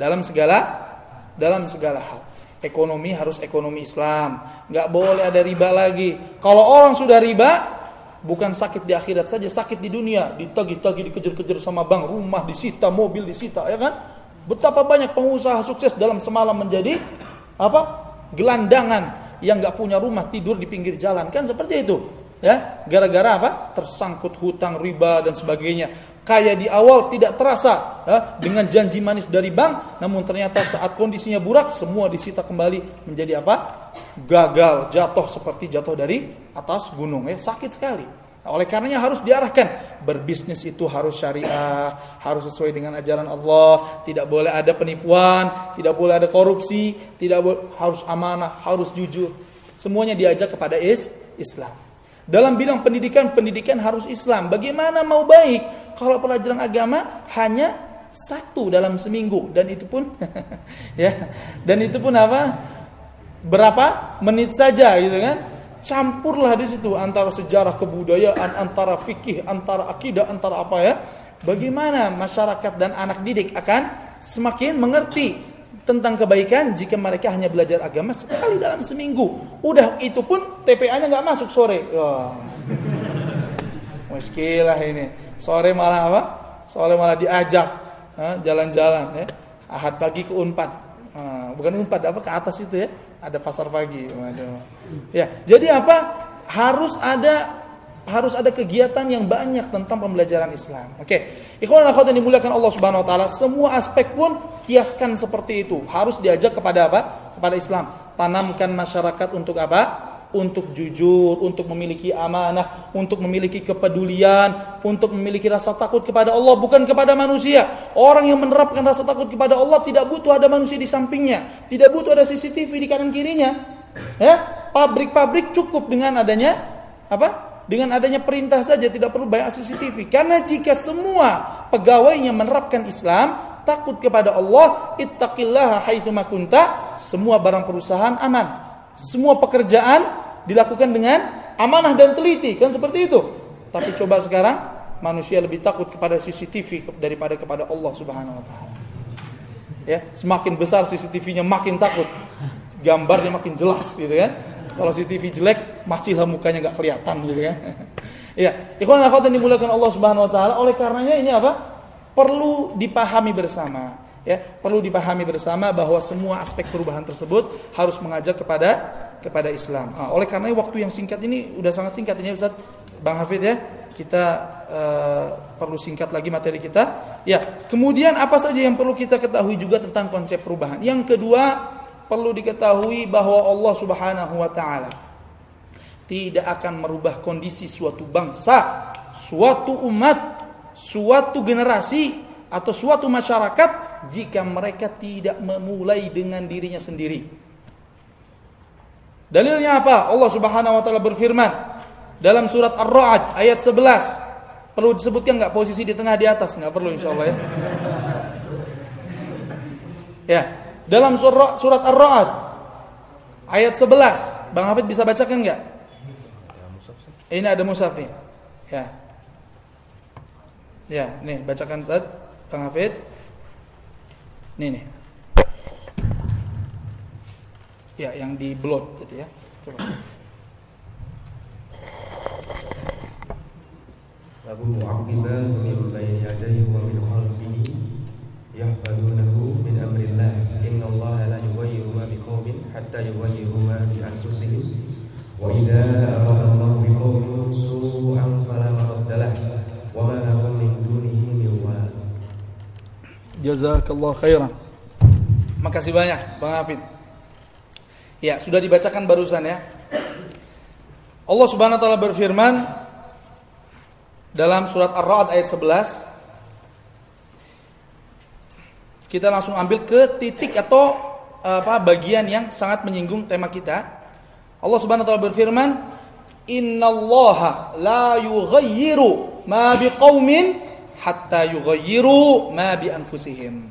Speaker 2: Dalam segala dalam segala hal. Ekonomi harus ekonomi Islam. nggak boleh ada riba lagi. Kalau orang sudah riba, Bukan sakit di akhirat saja, sakit di dunia. Ditagi-tagi, dikejar-kejar sama bank, rumah disita, mobil disita, ya kan? Betapa banyak pengusaha sukses dalam semalam menjadi apa? Gelandangan yang nggak punya rumah tidur di pinggir jalan kan seperti itu. Ya, gara-gara apa? Tersangkut hutang riba dan sebagainya. Kaya di awal tidak terasa ya, dengan janji manis dari bank, namun ternyata saat kondisinya burak semua disita kembali menjadi apa? Gagal, jatuh seperti jatuh dari atas gunung ya, sakit sekali. Nah, oleh karenanya harus diarahkan berbisnis itu harus syariah, harus sesuai dengan ajaran Allah, tidak boleh ada penipuan, tidak boleh ada korupsi, tidak boleh harus amanah, harus jujur. Semuanya diajak kepada is Islam. Dalam bidang pendidikan, pendidikan harus Islam. Bagaimana mau baik? Kalau pelajaran agama hanya satu dalam seminggu. Dan itu pun ya. Dan itu pun apa? Berapa menit saja gitu kan? Campurlah di situ antara sejarah kebudayaan, antara fikih, antara akidah, antara apa ya. Bagaimana masyarakat dan anak didik akan semakin mengerti tentang kebaikan jika mereka hanya belajar agama sekali dalam seminggu. Udah itu pun TPA-nya nggak masuk sore. Wah. Muskilah ini. Sore malah apa? Sore malah diajak jalan-jalan ya. Ahad pagi ke Unpad. bukan Unpad apa ke atas itu ya ada pasar pagi. Waduh. Ya, jadi apa? Harus ada harus ada kegiatan yang banyak tentang pembelajaran Islam. Oke. Okay. Ikhwan akhwat yang dimuliakan Allah Subhanahu wa taala, semua aspek pun kiaskan seperti itu. Harus diajak kepada apa? Kepada Islam. Tanamkan masyarakat untuk apa? untuk jujur, untuk memiliki amanah, untuk memiliki kepedulian, untuk memiliki rasa takut kepada Allah bukan kepada manusia. Orang yang menerapkan rasa takut kepada Allah tidak butuh ada manusia di sampingnya, tidak butuh ada CCTV di kanan kirinya. Ya, pabrik-pabrik cukup dengan adanya apa? Dengan adanya perintah saja tidak perlu banyak CCTV. Karena jika semua pegawainya menerapkan Islam, takut kepada Allah, ittaqillaha haitsu kunta, semua barang perusahaan aman. Semua pekerjaan dilakukan dengan amanah dan teliti, kan seperti itu. Tapi coba sekarang manusia lebih takut kepada CCTV daripada kepada Allah Subhanahu wa taala. Ya, semakin besar CCTV-nya makin takut. Gambarnya makin jelas gitu kan. Kalau CCTV jelek, masihlah mukanya nggak kelihatan gitu kan. ya, ikhwan akhwat yang dimulakan Allah Subhanahu wa taala, oleh karenanya ini apa? Perlu dipahami bersama ya perlu dipahami bersama bahwa semua aspek perubahan tersebut harus mengajak kepada kepada Islam. Nah, oleh karena waktu yang singkat ini udah sangat singkat ini Ustaz Bang Hafid ya. Kita uh, perlu singkat lagi materi kita. Ya, kemudian apa saja yang perlu kita ketahui juga tentang konsep perubahan. Yang kedua, perlu diketahui bahwa Allah Subhanahu wa taala tidak akan merubah kondisi suatu bangsa, suatu umat, suatu generasi atau suatu masyarakat jika mereka tidak memulai dengan dirinya sendiri. Dalilnya apa? Allah Subhanahu wa taala berfirman dalam surat Ar-Ra'd ayat 11. Perlu disebutkan nggak posisi di tengah di atas? Nggak perlu insyaallah ya. Ya, dalam surat surat Ar-Ra'd ayat 11. Bang Hafid bisa bacakan nggak? Ini ada mushaf nih. Ya. Ya, nih bacakan Ustaz Bang Hafid. Nih nih. Ya, yang di blood gitu ya. Coba.
Speaker 3: Lahu mu'aqibatu min bayni yadayhi wa min khalfihi yahfadunahu min amrillah. Inna Allah la yughayyiru ma biqaumin hatta yughayyiru ma bi anfusihim. Wa idza arada Allah biqaumin su'an fala maradda wa ma lahum min dunihi min wal.
Speaker 2: Jazakallah khairan. Makasih banyak Bang Hafid. Ya, sudah dibacakan barusan ya. Allah Subhanahu wa taala berfirman dalam surat Ar-Ra'd ayat 11. Kita langsung ambil ke titik atau apa bagian yang sangat menyinggung tema kita. Allah Subhanahu wa taala berfirman, "Innallaha la yughayyiru ma biqaumin hatta yughayyiru ma bi anfusihim."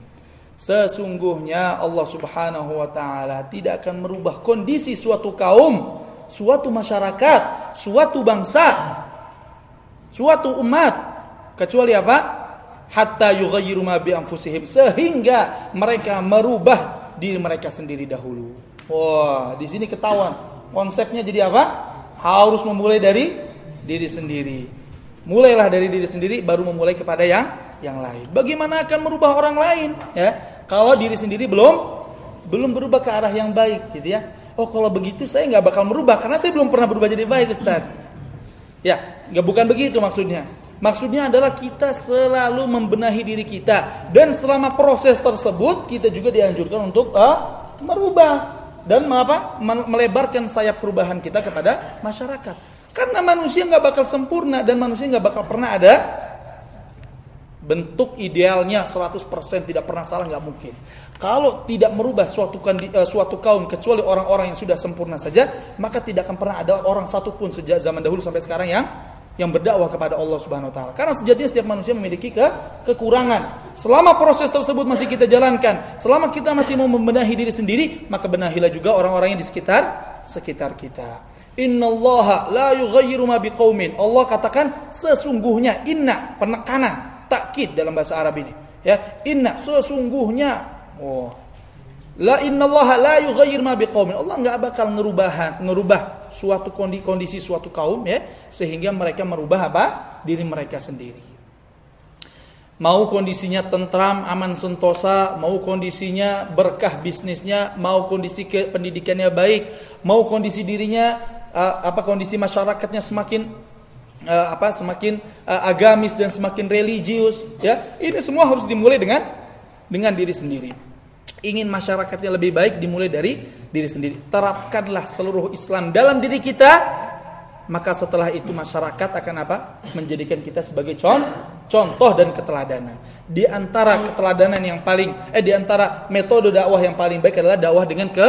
Speaker 2: Sesungguhnya Allah Subhanahu wa taala tidak akan merubah kondisi suatu kaum, suatu masyarakat, suatu bangsa, suatu umat kecuali apa? Hatta yughayyiru ma bi anfusihim sehingga mereka merubah diri mereka sendiri dahulu. Wah, di sini ketahuan konsepnya jadi apa? Harus memulai dari diri sendiri. Mulailah dari diri sendiri baru memulai kepada yang yang lain. Bagaimana akan merubah orang lain? Ya, kalau diri sendiri belum belum berubah ke arah yang baik, gitu ya. Oh, kalau begitu saya nggak bakal merubah karena saya belum pernah berubah jadi baik, Ustaz. Ya, nggak bukan begitu maksudnya. Maksudnya adalah kita selalu membenahi diri kita dan selama proses tersebut kita juga dianjurkan untuk uh, merubah dan apa melebarkan sayap perubahan kita kepada masyarakat. Karena manusia nggak bakal sempurna dan manusia nggak bakal pernah ada bentuk idealnya 100% tidak pernah salah nggak mungkin. Kalau tidak merubah suatu uh, suatu kaum kecuali orang-orang yang sudah sempurna saja, maka tidak akan pernah ada orang satupun sejak zaman dahulu sampai sekarang yang yang berdakwah kepada Allah Subhanahu wa taala. Karena sejatinya setiap manusia memiliki ke kekurangan. Selama proses tersebut masih kita jalankan, selama kita masih mau membenahi diri sendiri, maka benahilah juga orang-orang yang di sekitar sekitar kita. Innallaha la yughayyiru ma biqaumin. Allah katakan sesungguhnya inna penekanan takkid dalam bahasa Arab ini. Ya, inna sesungguhnya oh La innallaha la yughayyir ma biqaumin. Allah nggak bakal ngerubah ngerubah suatu kondisi suatu kaum ya sehingga mereka merubah apa? diri mereka sendiri. Mau kondisinya tentram, aman sentosa, mau kondisinya berkah bisnisnya, mau kondisi pendidikannya baik, mau kondisi dirinya uh, apa kondisi masyarakatnya semakin uh, apa semakin uh, agamis dan semakin religius ya. Ini semua harus dimulai dengan dengan diri sendiri ingin masyarakatnya lebih baik dimulai dari diri sendiri. Terapkanlah seluruh Islam dalam diri kita, maka setelah itu masyarakat akan apa? Menjadikan kita sebagai contoh dan keteladanan. Di antara keteladanan yang paling eh di antara metode dakwah yang paling baik adalah dakwah dengan ke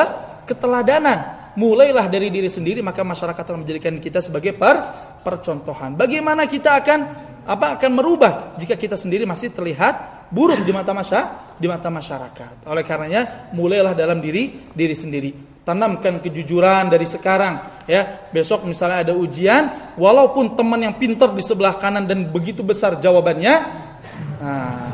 Speaker 2: keteladanan. Mulailah dari diri sendiri maka masyarakat akan menjadikan kita sebagai per percontohan. Bagaimana kita akan apa akan merubah jika kita sendiri masih terlihat buruk di mata masyarakat? di mata masyarakat. Oleh karenanya mulailah dalam diri diri sendiri. Tanamkan kejujuran dari sekarang ya. Besok misalnya ada ujian, walaupun teman yang pintar di sebelah kanan dan begitu besar jawabannya, nah,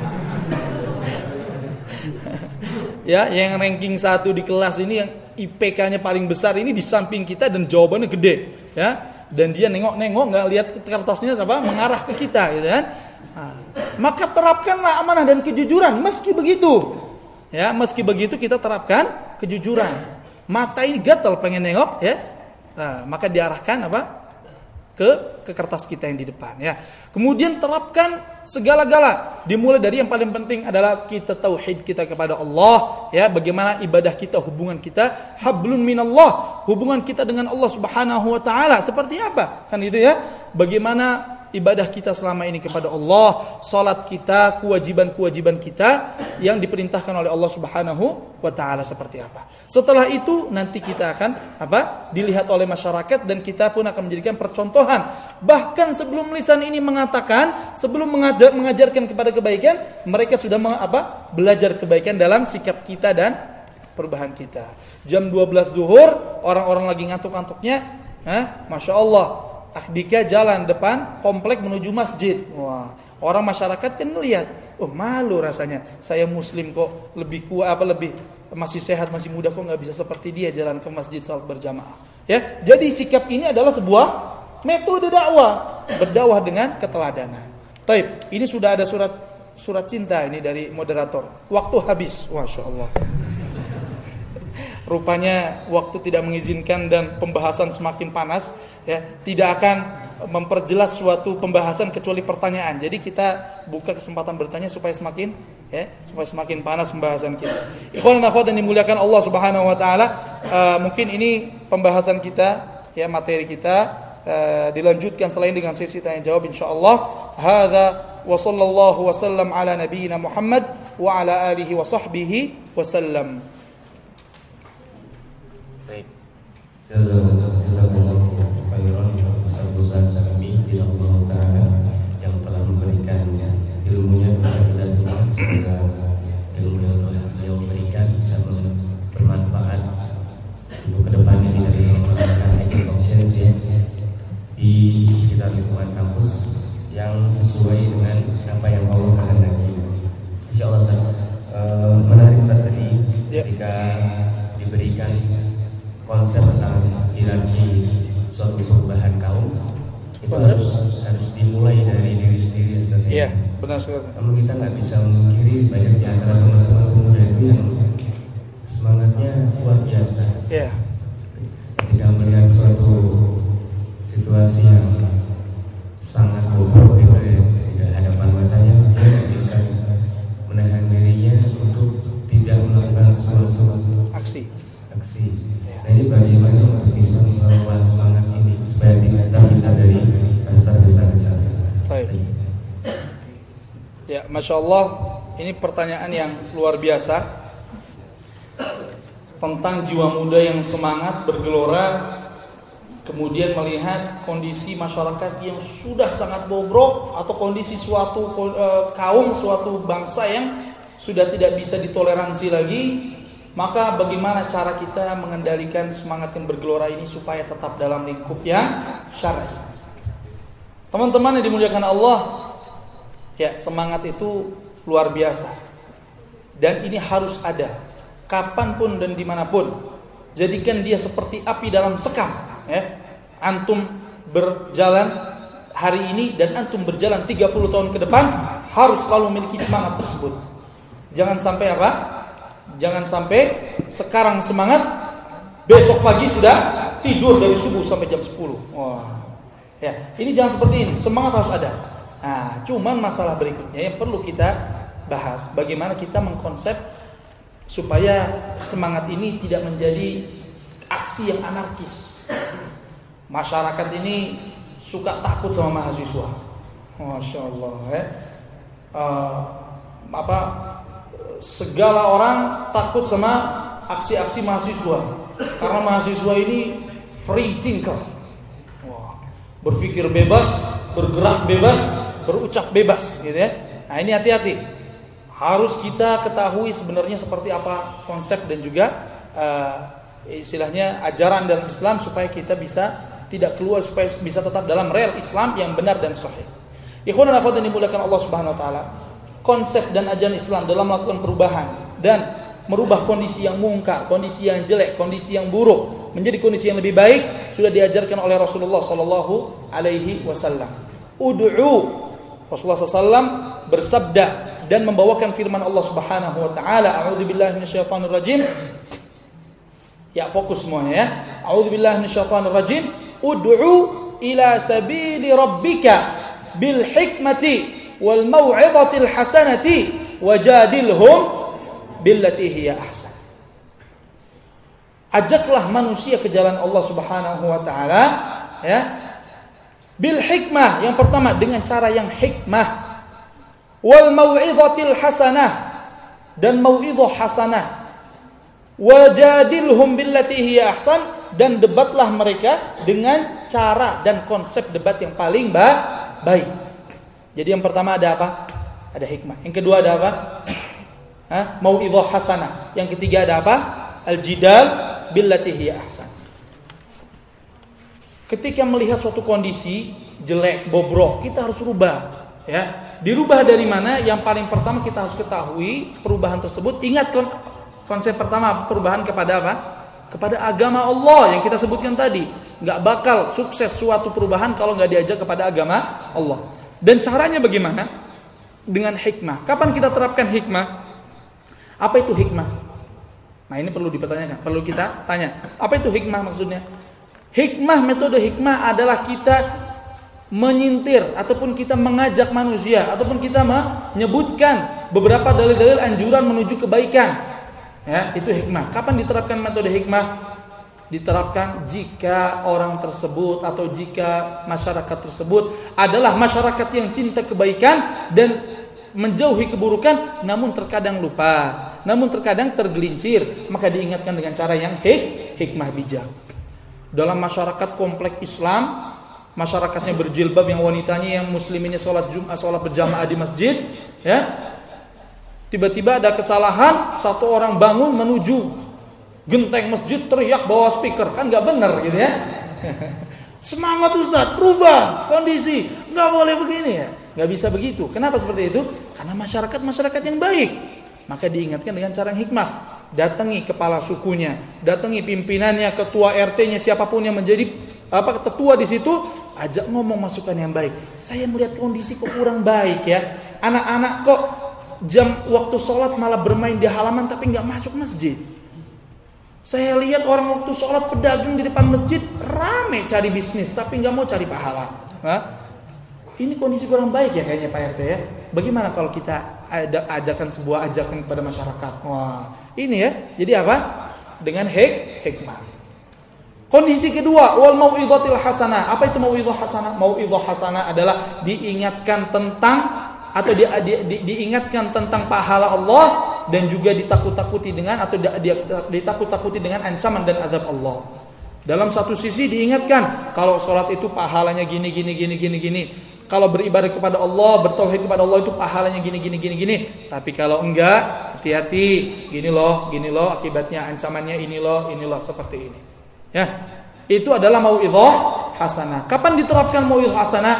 Speaker 2: ya yang ranking satu di kelas ini yang IPK-nya paling besar ini di samping kita dan jawabannya gede ya dan dia nengok-nengok nggak lihat kertasnya apa mengarah ke kita gitu kan Nah, maka terapkanlah amanah dan kejujuran meski begitu. Ya, meski begitu kita terapkan kejujuran. Mata ini gatal pengen nengok ya. Nah, maka diarahkan apa? Ke ke kertas kita yang di depan ya. Kemudian terapkan segala-gala. Dimulai dari yang paling penting adalah kita tauhid kita kepada Allah ya, bagaimana ibadah kita, hubungan kita hablun minallah, hubungan kita dengan Allah Subhanahu wa taala seperti apa? Kan itu ya. Bagaimana ibadah kita selama ini kepada Allah, salat kita, kewajiban-kewajiban kita yang diperintahkan oleh Allah Subhanahu wa taala seperti apa. Setelah itu nanti kita akan apa? dilihat oleh masyarakat dan kita pun akan menjadikan percontohan. Bahkan sebelum lisan ini mengatakan, sebelum mengajar mengajarkan kepada kebaikan, mereka sudah apa? belajar kebaikan dalam sikap kita dan perubahan kita. Jam 12 duhur, orang-orang lagi ngantuk-ngantuknya, Masya Allah, Akdika jalan depan komplek menuju masjid. Wah, orang masyarakat kan ngelihat, oh malu rasanya. Saya muslim kok lebih kuat apa lebih masih sehat, masih muda kok nggak bisa seperti dia jalan ke masjid salat berjamaah. Ya, jadi sikap ini adalah sebuah metode dakwah, berdakwah dengan keteladanan. Taib, ini sudah ada surat surat cinta ini dari moderator. Waktu habis, masya Allah. Rupanya waktu tidak mengizinkan dan pembahasan semakin panas ya tidak akan memperjelas suatu pembahasan kecuali pertanyaan. Jadi kita buka kesempatan bertanya supaya semakin ya, supaya semakin panas pembahasan kita. Ikhwan dan akhwat yang dimuliakan Allah Subhanahu wa taala, uh, mungkin ini pembahasan kita ya materi kita uh, dilanjutkan selain dengan sesi tanya jawab insyaallah. Hadza wa sallallahu wasallam ala nabiyyina Muhammad wa ala alihi wa sahbihi wasallam.
Speaker 3: Baik. Jazakallahu khairan
Speaker 2: benar sekali.
Speaker 3: Namun kita nggak bisa memungkiri banyak di antara teman-teman pemuda itu yang semangatnya luar biasa.
Speaker 2: Iya.
Speaker 3: Ketika melihat suatu situasi yang
Speaker 2: Masya Allah, ini pertanyaan yang luar biasa tentang jiwa muda yang semangat bergelora, kemudian melihat kondisi masyarakat yang sudah sangat bobrok atau kondisi suatu eh, kaum, suatu bangsa yang sudah tidak bisa ditoleransi lagi, maka bagaimana cara kita mengendalikan semangat yang bergelora ini supaya tetap dalam lingkup yang syar'i? Teman-teman yang dimuliakan Allah, ya semangat itu luar biasa. Dan ini harus ada, kapan pun dan di mana pun. Jadikan dia seperti api dalam sekam. Ya. Antum berjalan hari ini dan antum berjalan 30 tahun ke depan harus selalu memiliki semangat tersebut. Jangan sampai apa? Jangan sampai sekarang semangat, besok pagi sudah tidur dari subuh sampai jam 10. Wah. Ya, ini jangan seperti ini. Semangat harus ada. Nah, cuman masalah berikutnya yang perlu kita bahas, bagaimana kita mengkonsep supaya semangat ini tidak menjadi aksi yang anarkis. Masyarakat ini suka takut sama mahasiswa. Masya Allah ya. Uh, apa segala orang takut sama aksi-aksi mahasiswa karena mahasiswa ini free thinker berpikir bebas bergerak bebas berucap bebas gitu ya nah ini hati-hati harus kita ketahui sebenarnya seperti apa konsep dan juga uh, istilahnya ajaran dalam Islam supaya kita bisa tidak keluar supaya bisa tetap dalam real Islam yang benar dan sahih. Ikhwan dan akhwat yang dimuliakan Allah Subhanahu wa taala konsep dan ajaran Islam dalam melakukan perubahan dan merubah kondisi yang mungkar, kondisi yang jelek, kondisi yang buruk menjadi kondisi yang lebih baik sudah diajarkan oleh Rasulullah Sallallahu Alaihi Wasallam. Ud'u Rasulullah SAW bersabda dan membawakan firman Allah Subhanahu Wa Taala. A'udzubillahi minasyaitonirrajim. Ya fokus semuanya ya. A'udzubillahi minasyaitonirrajim. Ud'u ila sabili rabbika bil hikmati wal mau'izatil hasanati wajadilhum billati hiya ahsan. Ajaklah manusia ke jalan Allah Subhanahu wa taala ya. Bil hikmah yang pertama dengan cara yang hikmah. Wal mau'izatil hasanah dan mau'izah hasanah. Wajadilhum billati hiya ahsan dan debatlah mereka dengan cara dan konsep debat yang paling baik. Jadi yang pertama ada apa? Ada hikmah. Yang kedua ada apa? Hah? Mau'idhah hasanah. Yang ketiga ada apa? Al-jidal billati hiya ahsan. Ketika melihat suatu kondisi jelek, bobrok, kita harus rubah, ya. Dirubah dari mana? Yang paling pertama kita harus ketahui perubahan tersebut. Ingat konsep pertama perubahan kepada apa? Kepada agama Allah yang kita sebutkan tadi. Nggak bakal sukses suatu perubahan kalau nggak diajak kepada agama Allah. Dan caranya bagaimana? Dengan hikmah. Kapan kita terapkan hikmah? Apa itu hikmah? Nah ini perlu dipertanyakan, perlu kita tanya. Apa itu hikmah maksudnya? Hikmah, metode hikmah adalah kita menyintir ataupun kita mengajak manusia ataupun kita menyebutkan beberapa dalil-dalil anjuran menuju kebaikan. Ya, itu hikmah. Kapan diterapkan metode hikmah? diterapkan jika orang tersebut atau jika masyarakat tersebut adalah masyarakat yang cinta kebaikan dan menjauhi keburukan namun terkadang lupa namun terkadang tergelincir maka diingatkan dengan cara yang hik hikmah bijak dalam masyarakat kompleks Islam masyarakatnya berjilbab yang wanitanya yang muslim ini sholat jumat sholat berjamaah di masjid ya. Tiba-tiba ada kesalahan satu orang bangun menuju genteng masjid teriak bawa speaker. Kan nggak benar gitu ya. Semangat Ustaz. Rubah kondisi. Nggak boleh begini ya. Nggak bisa begitu. Kenapa seperti itu? Karena masyarakat masyarakat yang baik. Maka diingatkan dengan cara yang hikmah datangi kepala sukunya datangi pimpinannya ketua RT-nya siapa pun yang menjadi apa ketua di situ ajak ngomong masukan yang baik saya melihat kondisi kok kurang baik ya anak-anak kok jam waktu sholat malah bermain di halaman tapi nggak masuk masjid saya lihat orang waktu sholat pedagang di depan masjid rame cari bisnis tapi nggak mau cari pahala. Hah? Ini kondisi kurang baik ya kayaknya Pak RT ya. Bagaimana kalau kita ada adakan sebuah ajakan kepada masyarakat? Wah, ini ya. Jadi apa? Dengan hik hikmah. Kondisi kedua, wal mau'izatil hasanah. Apa itu mau'izah hasanah? Mau'izah hasanah adalah diingatkan tentang atau di, di, di, diingatkan tentang pahala Allah dan juga ditakut-takuti dengan atau di, di, ditakut-takuti dengan ancaman dan azab Allah. Dalam satu sisi diingatkan kalau sholat itu pahalanya gini gini gini gini gini. Kalau beribadah kepada Allah, bertauhid kepada Allah itu pahalanya gini gini gini gini. Tapi kalau enggak, hati-hati. Gini loh, gini loh akibatnya ancamannya ini loh, ini loh seperti ini. Ya. Itu adalah mauidhah hasanah. Kapan diterapkan mauidhah hasanah?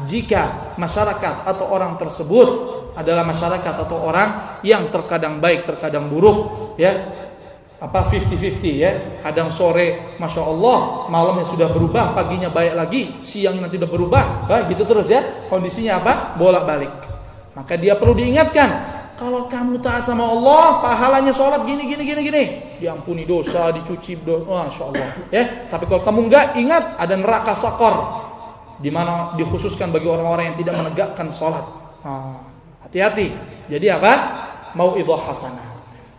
Speaker 2: Jika masyarakat atau orang tersebut adalah masyarakat atau orang yang terkadang baik, terkadang buruk, ya apa 50-50 ya kadang sore Masya Allah malamnya sudah berubah paginya baik lagi siangnya nanti sudah berubah bah, gitu terus ya kondisinya apa bolak balik maka dia perlu diingatkan kalau kamu taat sama Allah pahalanya sholat gini gini gini gini. Diampuni dosa dicuci dosa Masya Allah ya tapi kalau kamu enggak ingat ada neraka sakor. Di mana dikhususkan bagi orang-orang yang tidak menegakkan sholat. Hati-hati. Jadi apa? Mau idoh hasanah.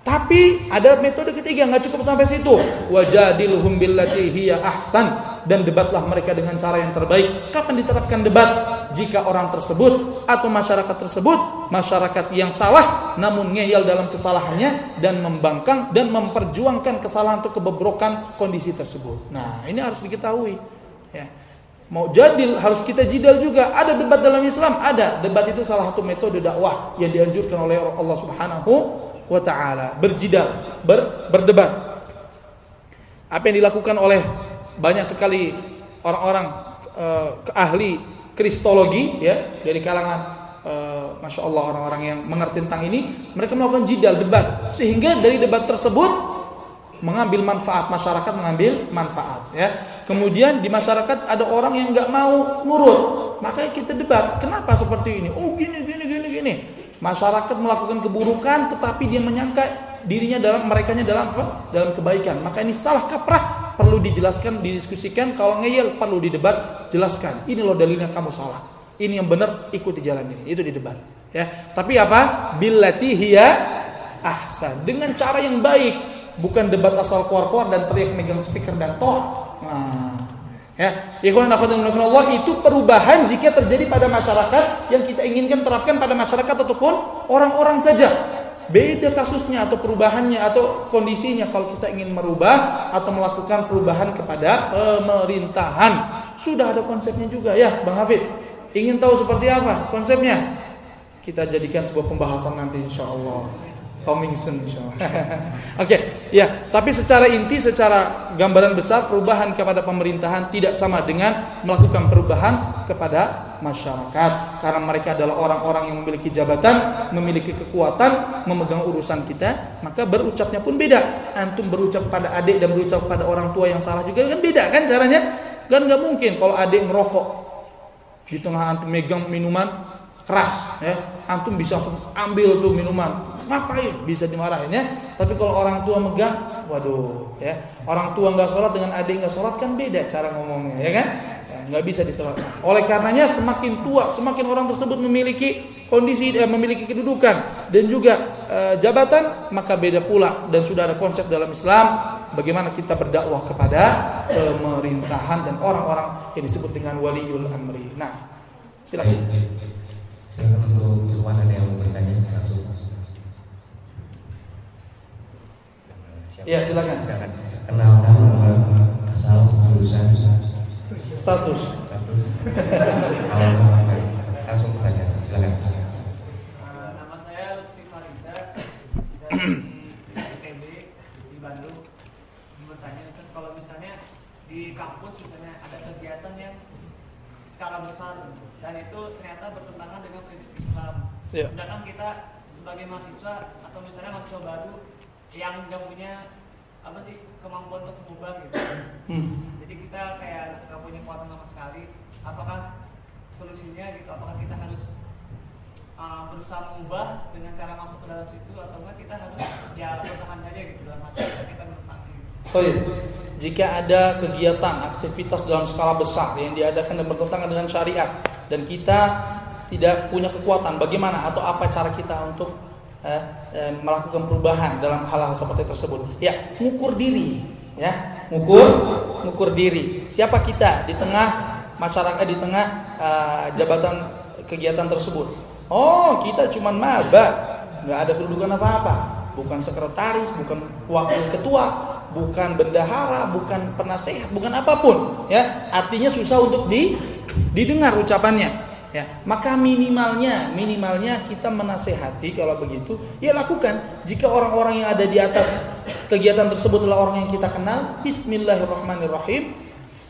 Speaker 2: Tapi ada metode ketiga nggak cukup sampai situ. Wajadilhum billati ahsan dan debatlah mereka dengan cara yang terbaik. Kapan diterapkan debat? Jika orang tersebut atau masyarakat tersebut masyarakat yang salah namun ngeyel dalam kesalahannya dan membangkang dan memperjuangkan kesalahan atau kebebrokan kondisi tersebut. Nah, ini harus diketahui. Ya. Mau jadil harus kita jidal juga. Ada debat dalam Islam, ada. Debat itu salah satu metode dakwah yang dianjurkan oleh Allah Subhanahu wa taala, berjidal, ber, berdebat. Apa yang dilakukan oleh banyak sekali orang-orang uh, ahli kristologi ya dari kalangan uh, masya Allah orang-orang yang mengerti tentang ini mereka melakukan jidal debat. Sehingga dari debat tersebut mengambil manfaat masyarakat mengambil manfaat ya. Kemudian di masyarakat ada orang yang nggak mau nurut. Makanya kita debat kenapa seperti ini? Oh gini gini gini gini. Masyarakat melakukan keburukan tetapi dia menyangka dirinya dalam merekanya dalam? Dalam kebaikan. Maka ini salah kaprah, perlu dijelaskan, didiskusikan. Kalau ngeyel perlu didebat, jelaskan. Ini loh dalilnya kamu salah. Ini yang benar, ikuti jalan ini. Itu didebat. Ya. Tapi apa? Billati hiya ahsan. Dengan cara yang baik, bukan debat asal keluar-keluar dan teriak megang speaker dan toh. Nah, Ya, ikhwan Allah itu perubahan jika terjadi pada masyarakat yang kita inginkan terapkan pada masyarakat ataupun orang-orang saja. Beda kasusnya atau perubahannya atau kondisinya kalau kita ingin merubah atau melakukan perubahan kepada pemerintahan. Sudah ada konsepnya juga ya, Bang Hafid. Ingin tahu seperti apa konsepnya? Kita jadikan sebuah pembahasan nanti insya Allah coming soon Oke, okay, ya. Tapi secara inti, secara gambaran besar, perubahan kepada pemerintahan tidak sama dengan melakukan perubahan kepada masyarakat. Karena mereka adalah orang-orang yang memiliki jabatan, memiliki kekuatan, memegang urusan kita, maka berucapnya pun beda. Antum berucap pada adik dan berucap pada orang tua yang salah juga kan beda kan caranya? Kan nggak mungkin kalau adik merokok di tengah antum megang minuman keras ya antum bisa ambil tuh minuman ngapain? Bisa dimarahin ya. Tapi kalau orang tua megang waduh ya. Orang tua nggak sholat dengan adik nggak sholat kan beda cara ngomongnya ya kan? Ya, nggak bisa disolat oleh karenanya semakin tua semakin orang tersebut memiliki kondisi eh, memiliki kedudukan dan juga eh, jabatan maka beda pula. Dan sudah ada konsep dalam Islam bagaimana kita berdakwah kepada pemerintahan dan orang-orang yang disebut dengan waliul amri. Nah silakan
Speaker 3: mau bertanya langsung
Speaker 2: Ya silakan. Silakan.
Speaker 3: Kenal nama asal jurusan
Speaker 2: status.
Speaker 3: Status. Kalau langsung saja silakan.
Speaker 4: Nama saya Lutfi Fariza dari di Bandung. Bertanya kalau misalnya di kampus misalnya ada kegiatan yang skala besar dan itu ternyata bertentangan dengan prinsip Islam. Ya. Sedangkan kita sebagai mahasiswa atau misalnya mahasiswa baru yang nggak punya apa sih kemampuan untuk mengubah gitu. Hmm. Jadi kita kayak nggak punya kekuatan sama sekali. Apakah solusinya gitu? Apakah kita harus uh, berusaha mengubah dengan cara masuk ke dalam situ atau enggak kita harus ya bertahan aja gitu dalam hati kita bertahan.
Speaker 2: Oh iya. Jika ada kegiatan aktivitas dalam skala besar yang diadakan dan bertentangan dengan syariat dan kita tidak punya kekuatan, bagaimana atau apa cara kita untuk eh, eh, melakukan perubahan dalam hal-hal seperti tersebut. Ya, mengukur diri, ya, mengukur, mengukur diri. Siapa kita di tengah masyarakat di tengah uh, jabatan kegiatan tersebut? Oh, kita cuman maba, nggak ada kedudukan apa-apa. Bukan sekretaris, bukan wakil ketua, bukan bendahara, bukan penasehat, bukan apa pun. Ya, artinya susah untuk di, didengar ucapannya. Ya, maka minimalnya, minimalnya kita menasehati kalau begitu, ya lakukan. Jika orang-orang yang ada di atas kegiatan tersebut adalah orang yang kita kenal, Bismillahirrahmanirrahim,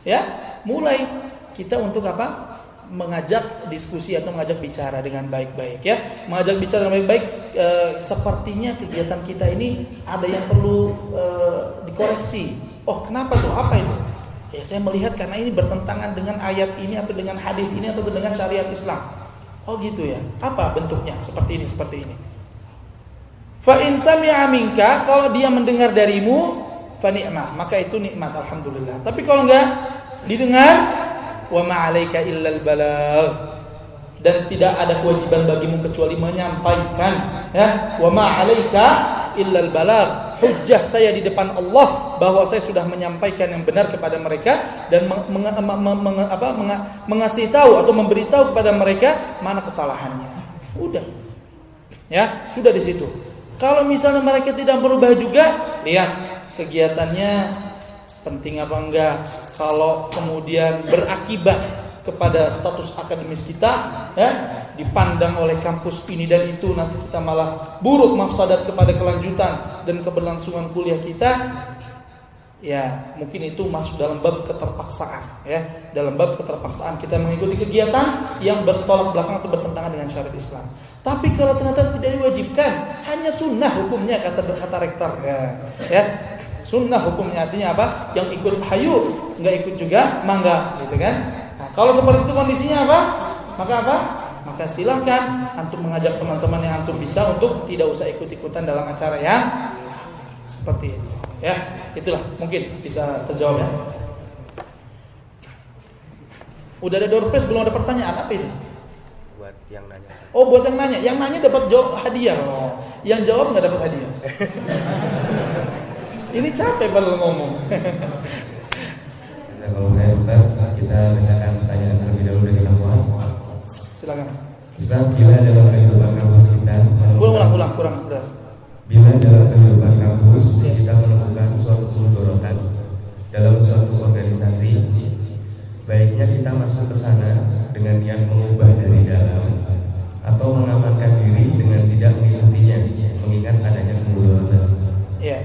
Speaker 2: ya, mulai. Kita untuk apa? mengajak diskusi atau mengajak bicara dengan baik-baik ya. Mengajak bicara dengan baik-baik e, sepertinya kegiatan kita ini ada yang perlu e, dikoreksi. Oh kenapa tuh? Apa itu ya saya melihat karena ini bertentangan dengan ayat ini atau dengan hadis ini atau dengan syariat Islam. Oh gitu ya. Apa bentuknya seperti ini seperti ini? Fa in sami'a minka kalau dia mendengar darimu fa ni'mah. Maka itu nikmat alhamdulillah. Tapi kalau enggak didengar wa ma'alaika illal balagh. Dan tidak ada kewajiban bagimu kecuali menyampaikan ya. Wa ma'alaika illal balagh hujjah saya di depan Allah bahwa saya sudah menyampaikan yang benar kepada mereka dan meng, meng, meng, apa, meng, mengasih tahu atau memberitahu kepada mereka mana kesalahannya. Udah. Ya sudah di situ. Kalau misalnya mereka tidak berubah juga lihat kegiatannya penting apa enggak? Kalau kemudian berakibat kepada status akademis kita ya dipandang oleh kampus ini. Dan itu nanti kita malah buruk mafsadat kepada kelanjutan dan keberlangsungan kuliah kita. Ya mungkin itu masuk dalam bab keterpaksaan ya. Dalam bab keterpaksaan kita mengikuti kegiatan yang bertolak belakang atau bertentangan dengan syariat Islam. Tapi kalau ternyata tidak diwajibkan. Hanya sunnah hukumnya kata kata rektor ya. Ya. Sunnah hukumnya artinya apa? Yang ikut hayu, nggak ikut juga mangga, gitu kan? Kalau seperti itu kondisinya apa? Maka apa? Maka silahkan antum mengajak teman-teman yang antum bisa untuk tidak usah ikut-ikutan dalam acara yang seperti itu. Ya, itulah mungkin bisa terjawab ya. Udah ada door prize belum ada pertanyaan apa ini?
Speaker 3: Buat yang nanya.
Speaker 2: Oh, buat yang nanya. Yang nanya dapat jawab hadiah. Oh. Yang jawab nggak dapat hadiah. Ini capek baru ngomong.
Speaker 3: Kalau saya Ustaz, kita bacakan pertanyaan terlebih dahulu dari Afwan.
Speaker 2: Silakan.
Speaker 3: Ustaz, bila dalam kehidupan kampus kita
Speaker 2: Ulang, ulang, ulang, kurang jelas.
Speaker 3: Bila dalam kehidupan kampus kita menemukan suatu kemudorotan dalam suatu organisasi, baiknya kita masuk ke sana dengan niat mengubah dari dalam atau mengamankan diri dengan tidak mengikutinya mengingat adanya kemudorotan.
Speaker 2: Iya.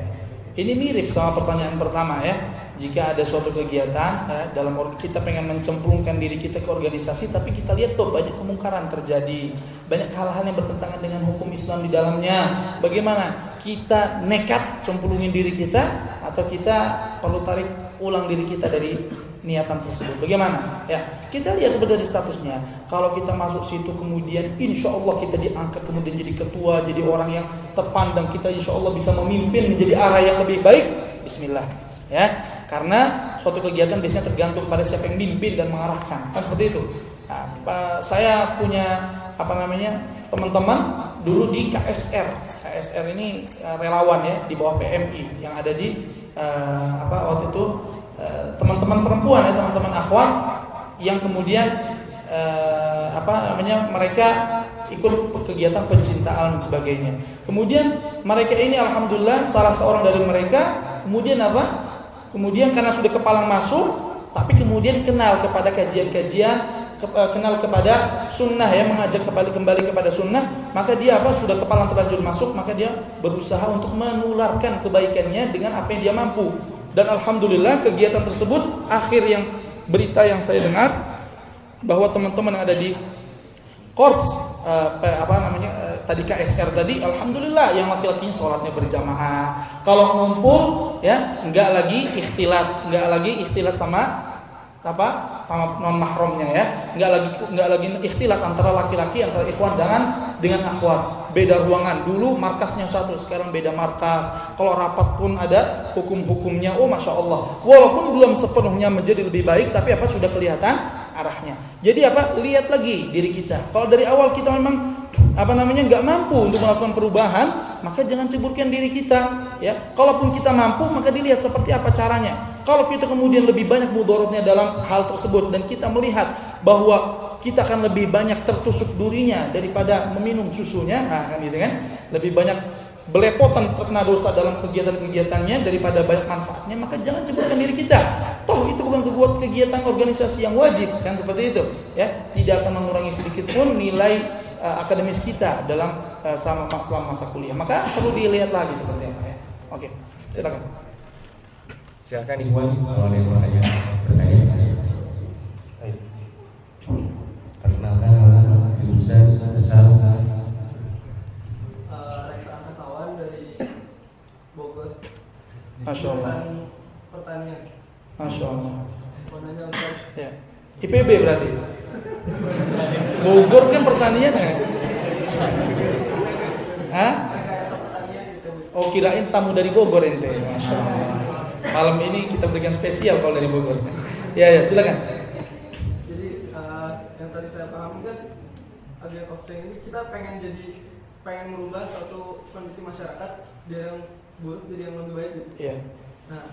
Speaker 2: Ini mirip sama pertanyaan pertama ya. Jika ada suatu kegiatan ya, dalam kita pengen mencemplungkan diri kita ke organisasi, tapi kita lihat tuh banyak kemungkaran terjadi, banyak hal-hal yang bertentangan dengan hukum Islam di dalamnya. Bagaimana kita nekat cemplungin diri kita, atau kita perlu tarik ulang diri kita dari niatan tersebut. Bagaimana? Ya, kita lihat sebenarnya statusnya. Kalau kita masuk situ kemudian insya Allah kita diangkat kemudian jadi ketua, jadi orang yang terpandang kita insya Allah bisa memimpin menjadi arah yang lebih baik. Bismillah. Ya, karena suatu kegiatan biasanya tergantung pada siapa yang mimpin dan mengarahkan. Kan seperti itu. Nah, saya punya apa namanya teman-teman dulu di KSR. KSR ini eh, relawan ya di bawah PMI yang ada di uh, apa waktu itu Eh, teman-teman perempuan ya teman-teman akhwat yang kemudian eh, apa namanya mereka ikut kegiatan pencinta alam dan sebagainya. Kemudian mereka ini alhamdulillah salah seorang dari mereka kemudian apa? Kemudian karena sudah kepalang masuk, tapi kemudian kenal kepada kajian-kajian eh, kenal kepada sunnah ya mengajak kembali kembali kepada sunnah maka dia apa sudah kepalang terlanjur masuk maka dia berusaha untuk menularkan kebaikannya dengan apa yang dia mampu. Dan alhamdulillah kegiatan tersebut akhir yang berita yang saya dengar bahwa teman-teman yang ada di korps uh, apa namanya uh, tadi KSR tadi alhamdulillah yang laki-lakinya sholatnya berjamaah. Kalau ngumpul ya nggak lagi ikhtilat nggak lagi ikhtilat sama apa sama non mahramnya ya. Nggak lagi nggak lagi ikhtilat antara laki-laki antara ikhwan dengan dengan akhwat. Beda ruangan. Dulu markasnya satu sekarang beda markas. Kalau rapat pun ada hukum-hukumnya oh masya Allah. Walaupun belum sepenuhnya menjadi lebih baik tapi apa sudah kelihatan arahnya jadi apa lihat lagi diri kita kalau dari awal kita memang apa namanya nggak mampu untuk melakukan perubahan, maka jangan ceburkan diri kita. Ya, kalaupun kita mampu, maka dilihat seperti apa caranya. Kalau kita kemudian lebih banyak mudorotnya dalam hal tersebut dan kita melihat bahwa kita akan lebih banyak tertusuk durinya daripada meminum susunya, nah kan gitu kan? Lebih banyak belepotan terkena dosa dalam kegiatan-kegiatannya daripada banyak manfaatnya, maka jangan ceburkan diri kita. Toh itu bukan kebuat kegiatan organisasi yang wajib, kan seperti itu, ya. Tidak akan mengurangi sedikit pun nilai uh, akademis kita dalam uh, selama, selama masa kuliah. Maka perlu dilihat lagi seperti apa ya. Oke, silakan.
Speaker 3: Silakan Iwan kalau ada yang bertanya. Bertanya. Perkenalkan jurusan besar
Speaker 2: Masya Allah.
Speaker 4: Pertanian.
Speaker 2: Masya Allah. Ya. IPB berarti. Bogor kan pertanian ya? Hah? Oh kirain tamu dari Bogor ente. Masya Allah. Malam ini kita berikan spesial kalau dari Bogor. Ya ya silakan.
Speaker 4: Jadi uh, yang tadi saya pahami kan agent of change ini kita pengen jadi pengen merubah suatu kondisi masyarakat dari yang buruk jadi yang lebih baik gitu.
Speaker 2: Iya.
Speaker 4: Nah,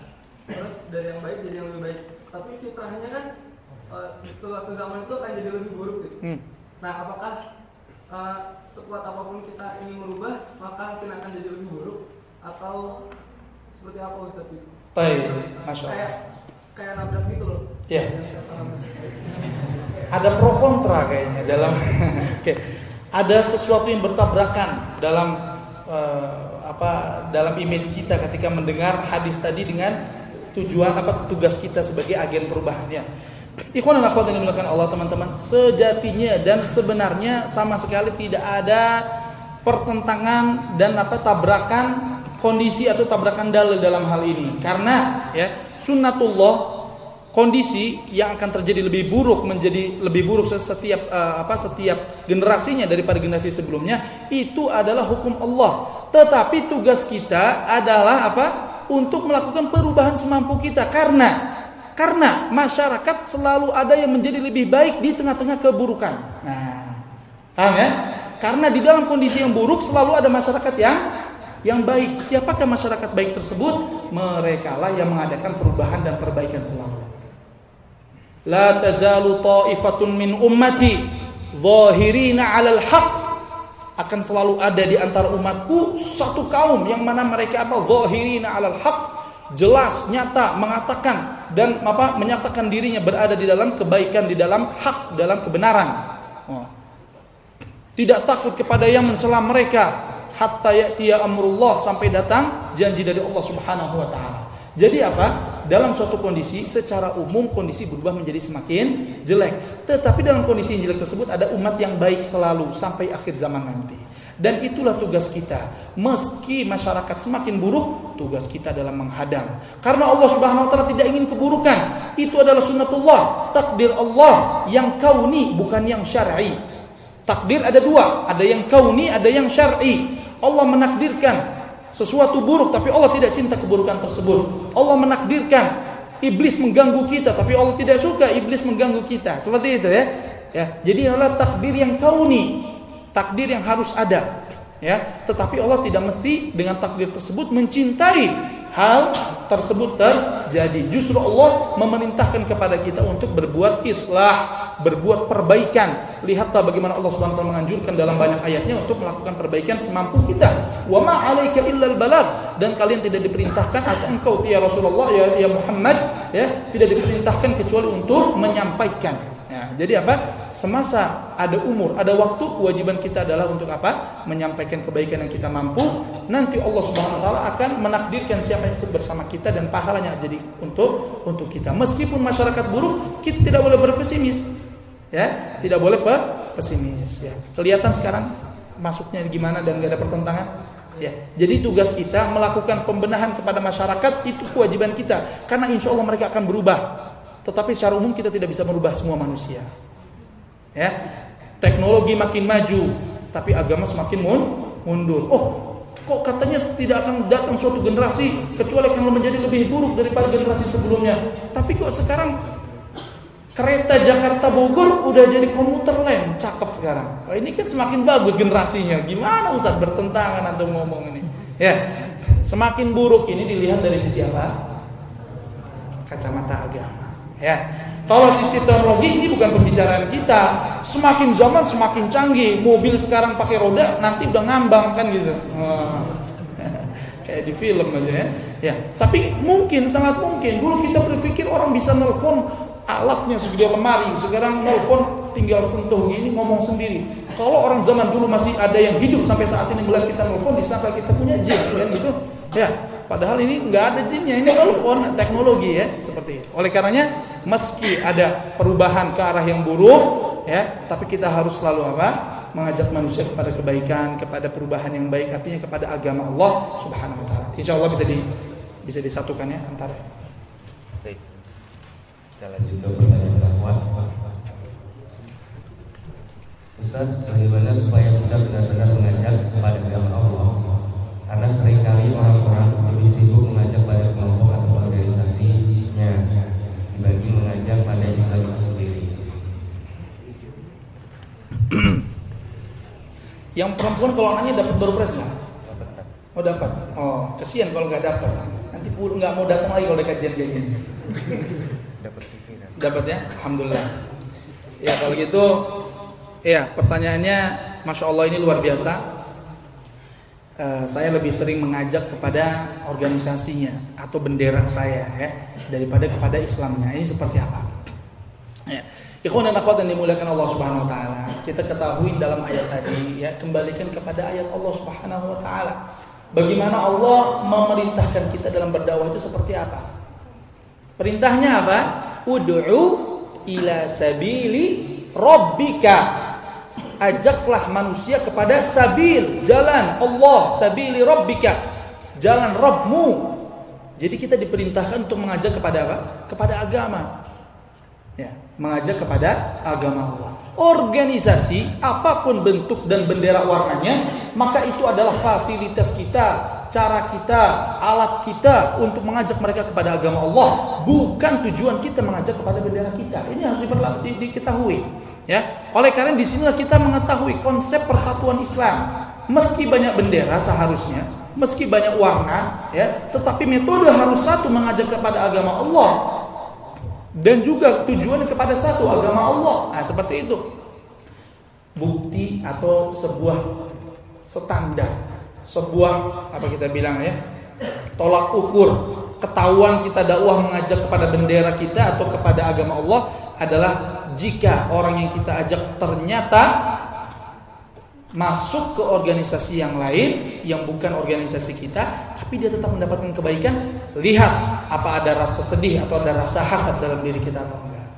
Speaker 4: terus dari yang baik jadi yang lebih baik. Tapi fitrahnya kan uh, suatu zaman itu akan jadi lebih buruk gitu.
Speaker 2: Hmm.
Speaker 4: Nah, apakah uh, sekuat apa pun kita ingin merubah, maka hasilnya akan jadi lebih buruk atau seperti apa Ustaz itu?
Speaker 2: Baik, masya Allah.
Speaker 4: Kayak kayak nabrak gitu loh.
Speaker 2: Iya. Ada pro kontra kayaknya dalam. Oke. Ada sesuatu yang bertabrakan dalam eh, apa dalam image kita ketika mendengar hadis tadi dengan tujuan apa tugas kita sebagai agen perubahannya. Ikhwan dan akhwat yang dimuliakan Allah teman-teman, sejatinya dan sebenarnya sama sekali tidak ada pertentangan dan apa tabrakan kondisi atau tabrakan dalil dalam hal ini. Karena ya sunnatullah kondisi yang akan terjadi lebih buruk menjadi lebih buruk setiap uh, apa setiap generasinya daripada generasi sebelumnya itu adalah hukum Allah. Tetapi tugas kita adalah apa? Untuk melakukan perubahan semampu kita karena karena masyarakat selalu ada yang menjadi lebih baik di tengah-tengah keburukan. Nah, paham ya? Karena di dalam kondisi yang buruk selalu ada masyarakat yang yang baik. Siapakah masyarakat baik tersebut? Mereka lah yang mengadakan perubahan dan perbaikan selalu. La tazalu ta'ifatun min ummati zahirina 'alal haq akan selalu ada di antara umatku satu kaum yang mana mereka apa? Zahirina 'alal haq. Jelas nyata mengatakan dan apa? Menyatakan dirinya berada di dalam kebaikan di dalam hak dalam kebenaran. Oh. tidak takut kepada yang mencela mereka. Hatta ya'tiya amrullah sampai datang janji dari Allah Subhanahu wa taala. Jadi apa? Dalam suatu kondisi secara umum kondisi berubah menjadi semakin jelek. Tetapi dalam kondisi yang jelek tersebut ada umat yang baik selalu sampai akhir zaman nanti. Dan itulah tugas kita. Meski masyarakat semakin buruk, tugas kita adalah menghadang. Karena Allah Subhanahu wa taala tidak ingin keburukan. Itu adalah sunnatullah, takdir Allah yang kauni bukan yang syar'i. Takdir ada dua, ada yang kauni, ada yang syar'i. Allah menakdirkan sesuatu buruk tapi Allah tidak cinta keburukan tersebut. Allah menakdirkan iblis mengganggu kita tapi Allah tidak suka iblis mengganggu kita. Seperti itu ya. Ya, jadi adalah takdir yang kauni, takdir yang harus ada. Ya, tetapi Allah tidak mesti dengan takdir tersebut mencintai hal tersebut terjadi. Justru Allah memerintahkan kepada kita untuk berbuat islah, berbuat perbaikan. Lihatlah bagaimana Allah taala menganjurkan dalam banyak ayatnya untuk melakukan perbaikan semampu kita. Wa ma 'alaika illal balagh dan kalian tidak diperintahkan atau engkau ya Rasulullah ya, ya Muhammad ya tidak diperintahkan kecuali untuk menyampaikan. Ya, jadi apa? Semasa ada umur, ada waktu, kewajiban kita adalah untuk apa? Menyampaikan kebaikan yang kita mampu. Nanti Allah Subhanahu wa taala akan menakdirkan siapa yang ikut bersama kita dan pahalanya jadi untuk untuk kita. Meskipun masyarakat buruk, kita tidak boleh berpesimis. Ya, tidak boleh pesimis ya. Kelihatan sekarang masuknya gimana dan gak ada pertentangan. Ya, jadi tugas kita melakukan pembenahan kepada masyarakat itu kewajiban kita karena insya Allah mereka akan berubah tetapi secara umum kita tidak bisa merubah semua manusia. Ya. Teknologi makin maju, tapi agama semakin mundur. Oh, kok katanya tidak akan datang suatu generasi kecuali akan menjadi lebih buruk daripada generasi sebelumnya. Tapi kok sekarang Kereta Jakarta Bogor udah jadi komuter lain, cakep sekarang. Oh, ini kan semakin bagus generasinya. Gimana Ustaz bertentangan atau ngomong ini? Ya, semakin buruk ini dilihat dari sisi apa? Kacamata agama. Ya, kalau sisi teknologi ini bukan pembicaraan kita. Semakin zaman semakin canggih. Mobil sekarang pakai roda, nanti udah ngambang kan gitu. Kayak di film aja ya. Ya, tapi mungkin sangat mungkin dulu kita berpikir orang bisa nelfon alatnya segede lemari sekarang nelfon tinggal sentuh gini ngomong sendiri kalau orang zaman dulu masih ada yang hidup sampai saat ini melihat kita nelfon disangka kita punya jin kan gitu ya padahal ini nggak ada jinnya ini nelfon teknologi ya seperti itu. Oleh karenanya meski ada perubahan ke arah yang buruk ya tapi kita harus selalu apa? Mengajak manusia kepada kebaikan kepada perubahan yang baik artinya kepada agama Allah subhanahu wa taala. Insya Allah bisa di bisa disatukan ya antara
Speaker 3: kita lanjut ke pertanyaan dakwah. Ustaz, bagaimana supaya bisa benar-benar mengajak kepada agama Allah? Karena sering kali orang-orang lebih sibuk mengajak pada kelompok atau organisasinya dibanding mengajak pada Islam itu sendiri.
Speaker 2: Yang perempuan kalau nanya dapat berpres nggak? Oh dapat. Oh kesian kalau nggak dapat. Nanti puluh nggak mau datang lagi kalau kajian kayak gini. Dapat CV Dapat ya? Alhamdulillah. Ya kalau gitu, ya pertanyaannya, masya Allah ini luar biasa. Uh, saya lebih sering mengajak kepada organisasinya atau bendera saya ya daripada kepada Islamnya. Ini seperti apa? Ya. Ikhwan dan akhwat yang dimuliakan Allah Subhanahu wa taala. Kita ketahui dalam ayat tadi ya, kembalikan kepada ayat Allah Subhanahu wa taala. Bagaimana Allah memerintahkan kita dalam berdakwah itu seperti apa? Perintahnya apa? Ud'u ila sabili rabbika. Ajaklah manusia kepada sabil, jalan Allah, sabili rabbika. Jalan Rabbmu. Jadi kita diperintahkan untuk mengajak kepada apa? Kepada agama. Ya, mengajak kepada agama Allah. Organisasi apa pun bentuk dan bendera warnanya, maka itu adalah fasilitas kita cara kita, alat kita untuk mengajak mereka kepada agama Allah, bukan tujuan kita mengajak kepada bendera kita. Ini harus di, diketahui. Ya, oleh karena di sinilah kita mengetahui konsep persatuan Islam. Meski banyak bendera seharusnya, meski banyak warna, ya, tetapi metode harus satu mengajak kepada agama Allah dan juga tujuan kepada satu agama Allah. Nah, seperti itu. Bukti atau sebuah standar sebuah apa kita bilang ya tolak ukur ketahuan kita dakwah mengajak kepada bendera kita atau kepada agama Allah adalah jika orang yang kita ajak ternyata masuk ke organisasi yang lain yang bukan organisasi kita tapi dia tetap mendapatkan kebaikan lihat apa ada rasa sedih atau ada rasa hasad dalam diri kita atau enggak.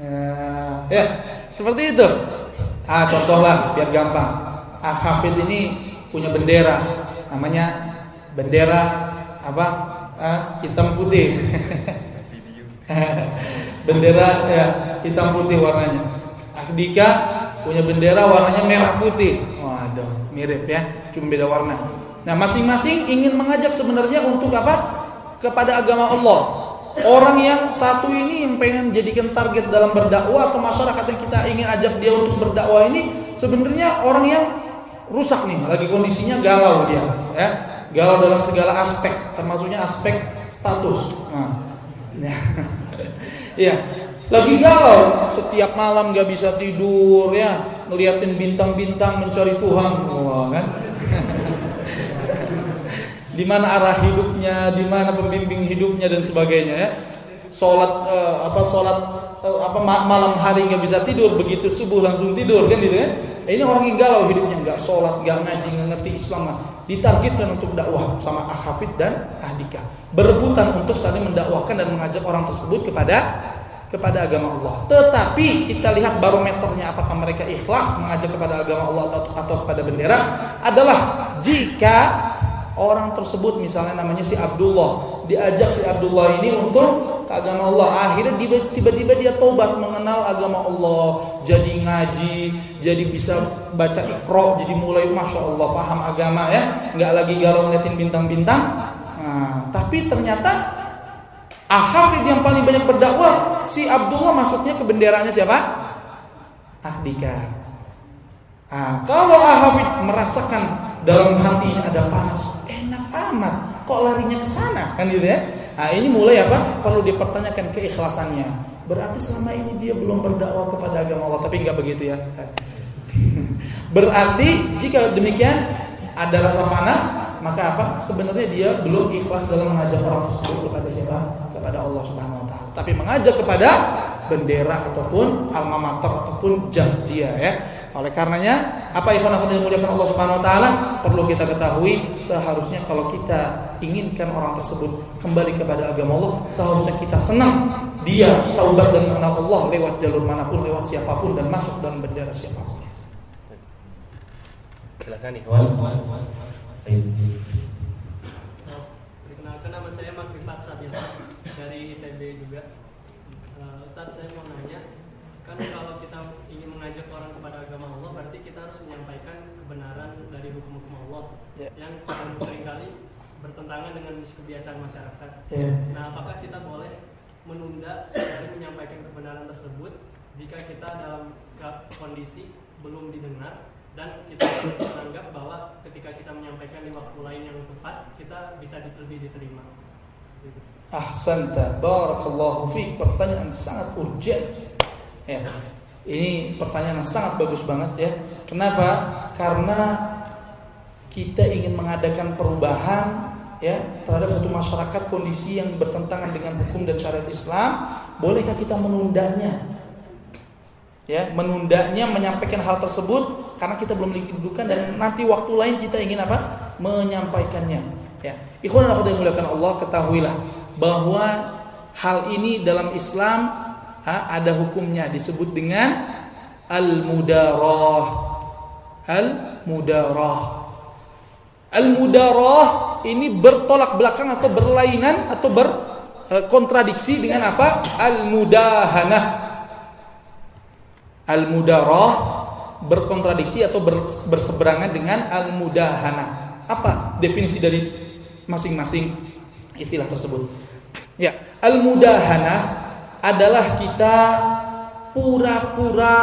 Speaker 2: Nah ya seperti itu. Ah contohlah biar gampang. Ah hafid ini punya bendera namanya bendera apa? Ah, hitam putih bendera ya hitam putih warnanya Ahdika punya bendera warnanya merah putih waduh mirip ya cuma beda warna nah masing-masing ingin mengajak sebenarnya untuk apa kepada agama Allah orang yang satu ini yang pengen jadikan target dalam berdakwah atau masyarakat yang kita ingin ajak dia untuk berdakwah ini sebenarnya orang yang rusak nih, lagi kondisinya galau dia, ya. Galau dalam segala aspek, termasuknya aspek status. Nah, ya. ya. Lagi galau, setiap malam gak bisa tidur ya, ngeliatin bintang-bintang mencari Tuhan, wah kan? di mana arah hidupnya, di mana pembimbing hidupnya dan sebagainya ya. Salat uh, apa salat uh, apa malam hari nggak bisa tidur, begitu subuh langsung tidur kan gitu kan? Ini orang yang galau hidupnya nggak sholat nggak ngaji nggak ngerti Islam ditargetkan untuk dakwah sama Ahafid dan Ahdika berebutan untuk saling mendakwahkan dan mengajak orang tersebut kepada kepada agama Allah. Tetapi kita lihat barometernya apakah mereka ikhlas mengajak kepada agama Allah atau, atau kepada bendera adalah jika orang tersebut misalnya namanya si Abdullah diajak si Abdullah ini untuk ke agama Allah akhirnya tiba-tiba dia tobat mengenal agama Allah jadi ngaji jadi bisa baca ikro jadi mulai masya Allah paham agama ya nggak lagi galau ngeliatin bintang-bintang nah, tapi ternyata Ahafid yang paling banyak berdakwah, si Abdullah masuknya ke benderanya siapa? Ahdika. Nah, kalau Ahafid merasakan dalam hatinya ada panas, enak amat, kok larinya ke sana, kan gitu ya? Nah, ini mulai apa? Perlu dipertanyakan keikhlasannya. Berarti selama ini dia belum berdakwah kepada agama Allah, tapi nggak begitu ya. Berarti jika demikian ada rasa panas, maka apa? Sebenarnya dia belum ikhlas dalam mengajak orang tersebut kepada siapa? Kepada Allah Subhanahu wa taala. Tapi mengajak kepada bendera ataupun alma mater ataupun jas dia ya. Oleh karenanya, apa yang akan dimuliakan Allah Subhanahu wa taala perlu kita ketahui seharusnya kalau kita inginkan orang tersebut kembali kepada agama Allah, seharusnya kita senang dia taubat dan mengenal Allah lewat jalur mana pun, lewat siapa pun dan masuk dalam bendera siapa pun.
Speaker 3: Silakan Ikhwan.
Speaker 4: Perkenalkan nama saya Makrifat Sabila dari ITB juga. Uh, Ustadz saya mau nanya, kan kalau kita ingin mengajak orang kepada agama Allah, berarti kita harus menyampaikan kebenaran dari hukum-hukum Allah
Speaker 2: Ya.
Speaker 4: yang sering kali bertentangan dengan kebiasaan masyarakat.
Speaker 2: Ya.
Speaker 4: Nah, apakah kita boleh menunda dari menyampaikan kebenaran tersebut jika kita dalam kondisi belum didengar dan kita menganggap bahwa ketika kita menyampaikan di waktu lain yang tepat kita bisa lebih diterima. Gitu.
Speaker 2: Ahsanta barakallahu fiik pertanyaan sangat urgent. Ya. Ini pertanyaan yang sangat bagus banget ya. Kenapa? Karena kita ingin mengadakan perubahan ya terhadap satu masyarakat kondisi yang bertentangan dengan hukum dan syariat Islam, bolehkah kita menundanya? Ya, menundanya menyampaikan hal tersebut karena kita belum memiliki kedudukan dan nanti waktu lain kita ingin apa? menyampaikannya. Ya. Ikhwan dan akhwat yang Allah, ketahuilah bahwa hal ini dalam Islam ha, ada hukumnya disebut dengan al-mudarah. Al-mudarah. Al-mudarah ini bertolak belakang atau berlainan atau berkontradiksi dengan apa? Al-mudahanah. Al-mudarah berkontradiksi atau ber- berseberangan dengan al-mudahanah. Apa definisi dari masing-masing istilah tersebut? Ya, al-mudahanah adalah kita pura-pura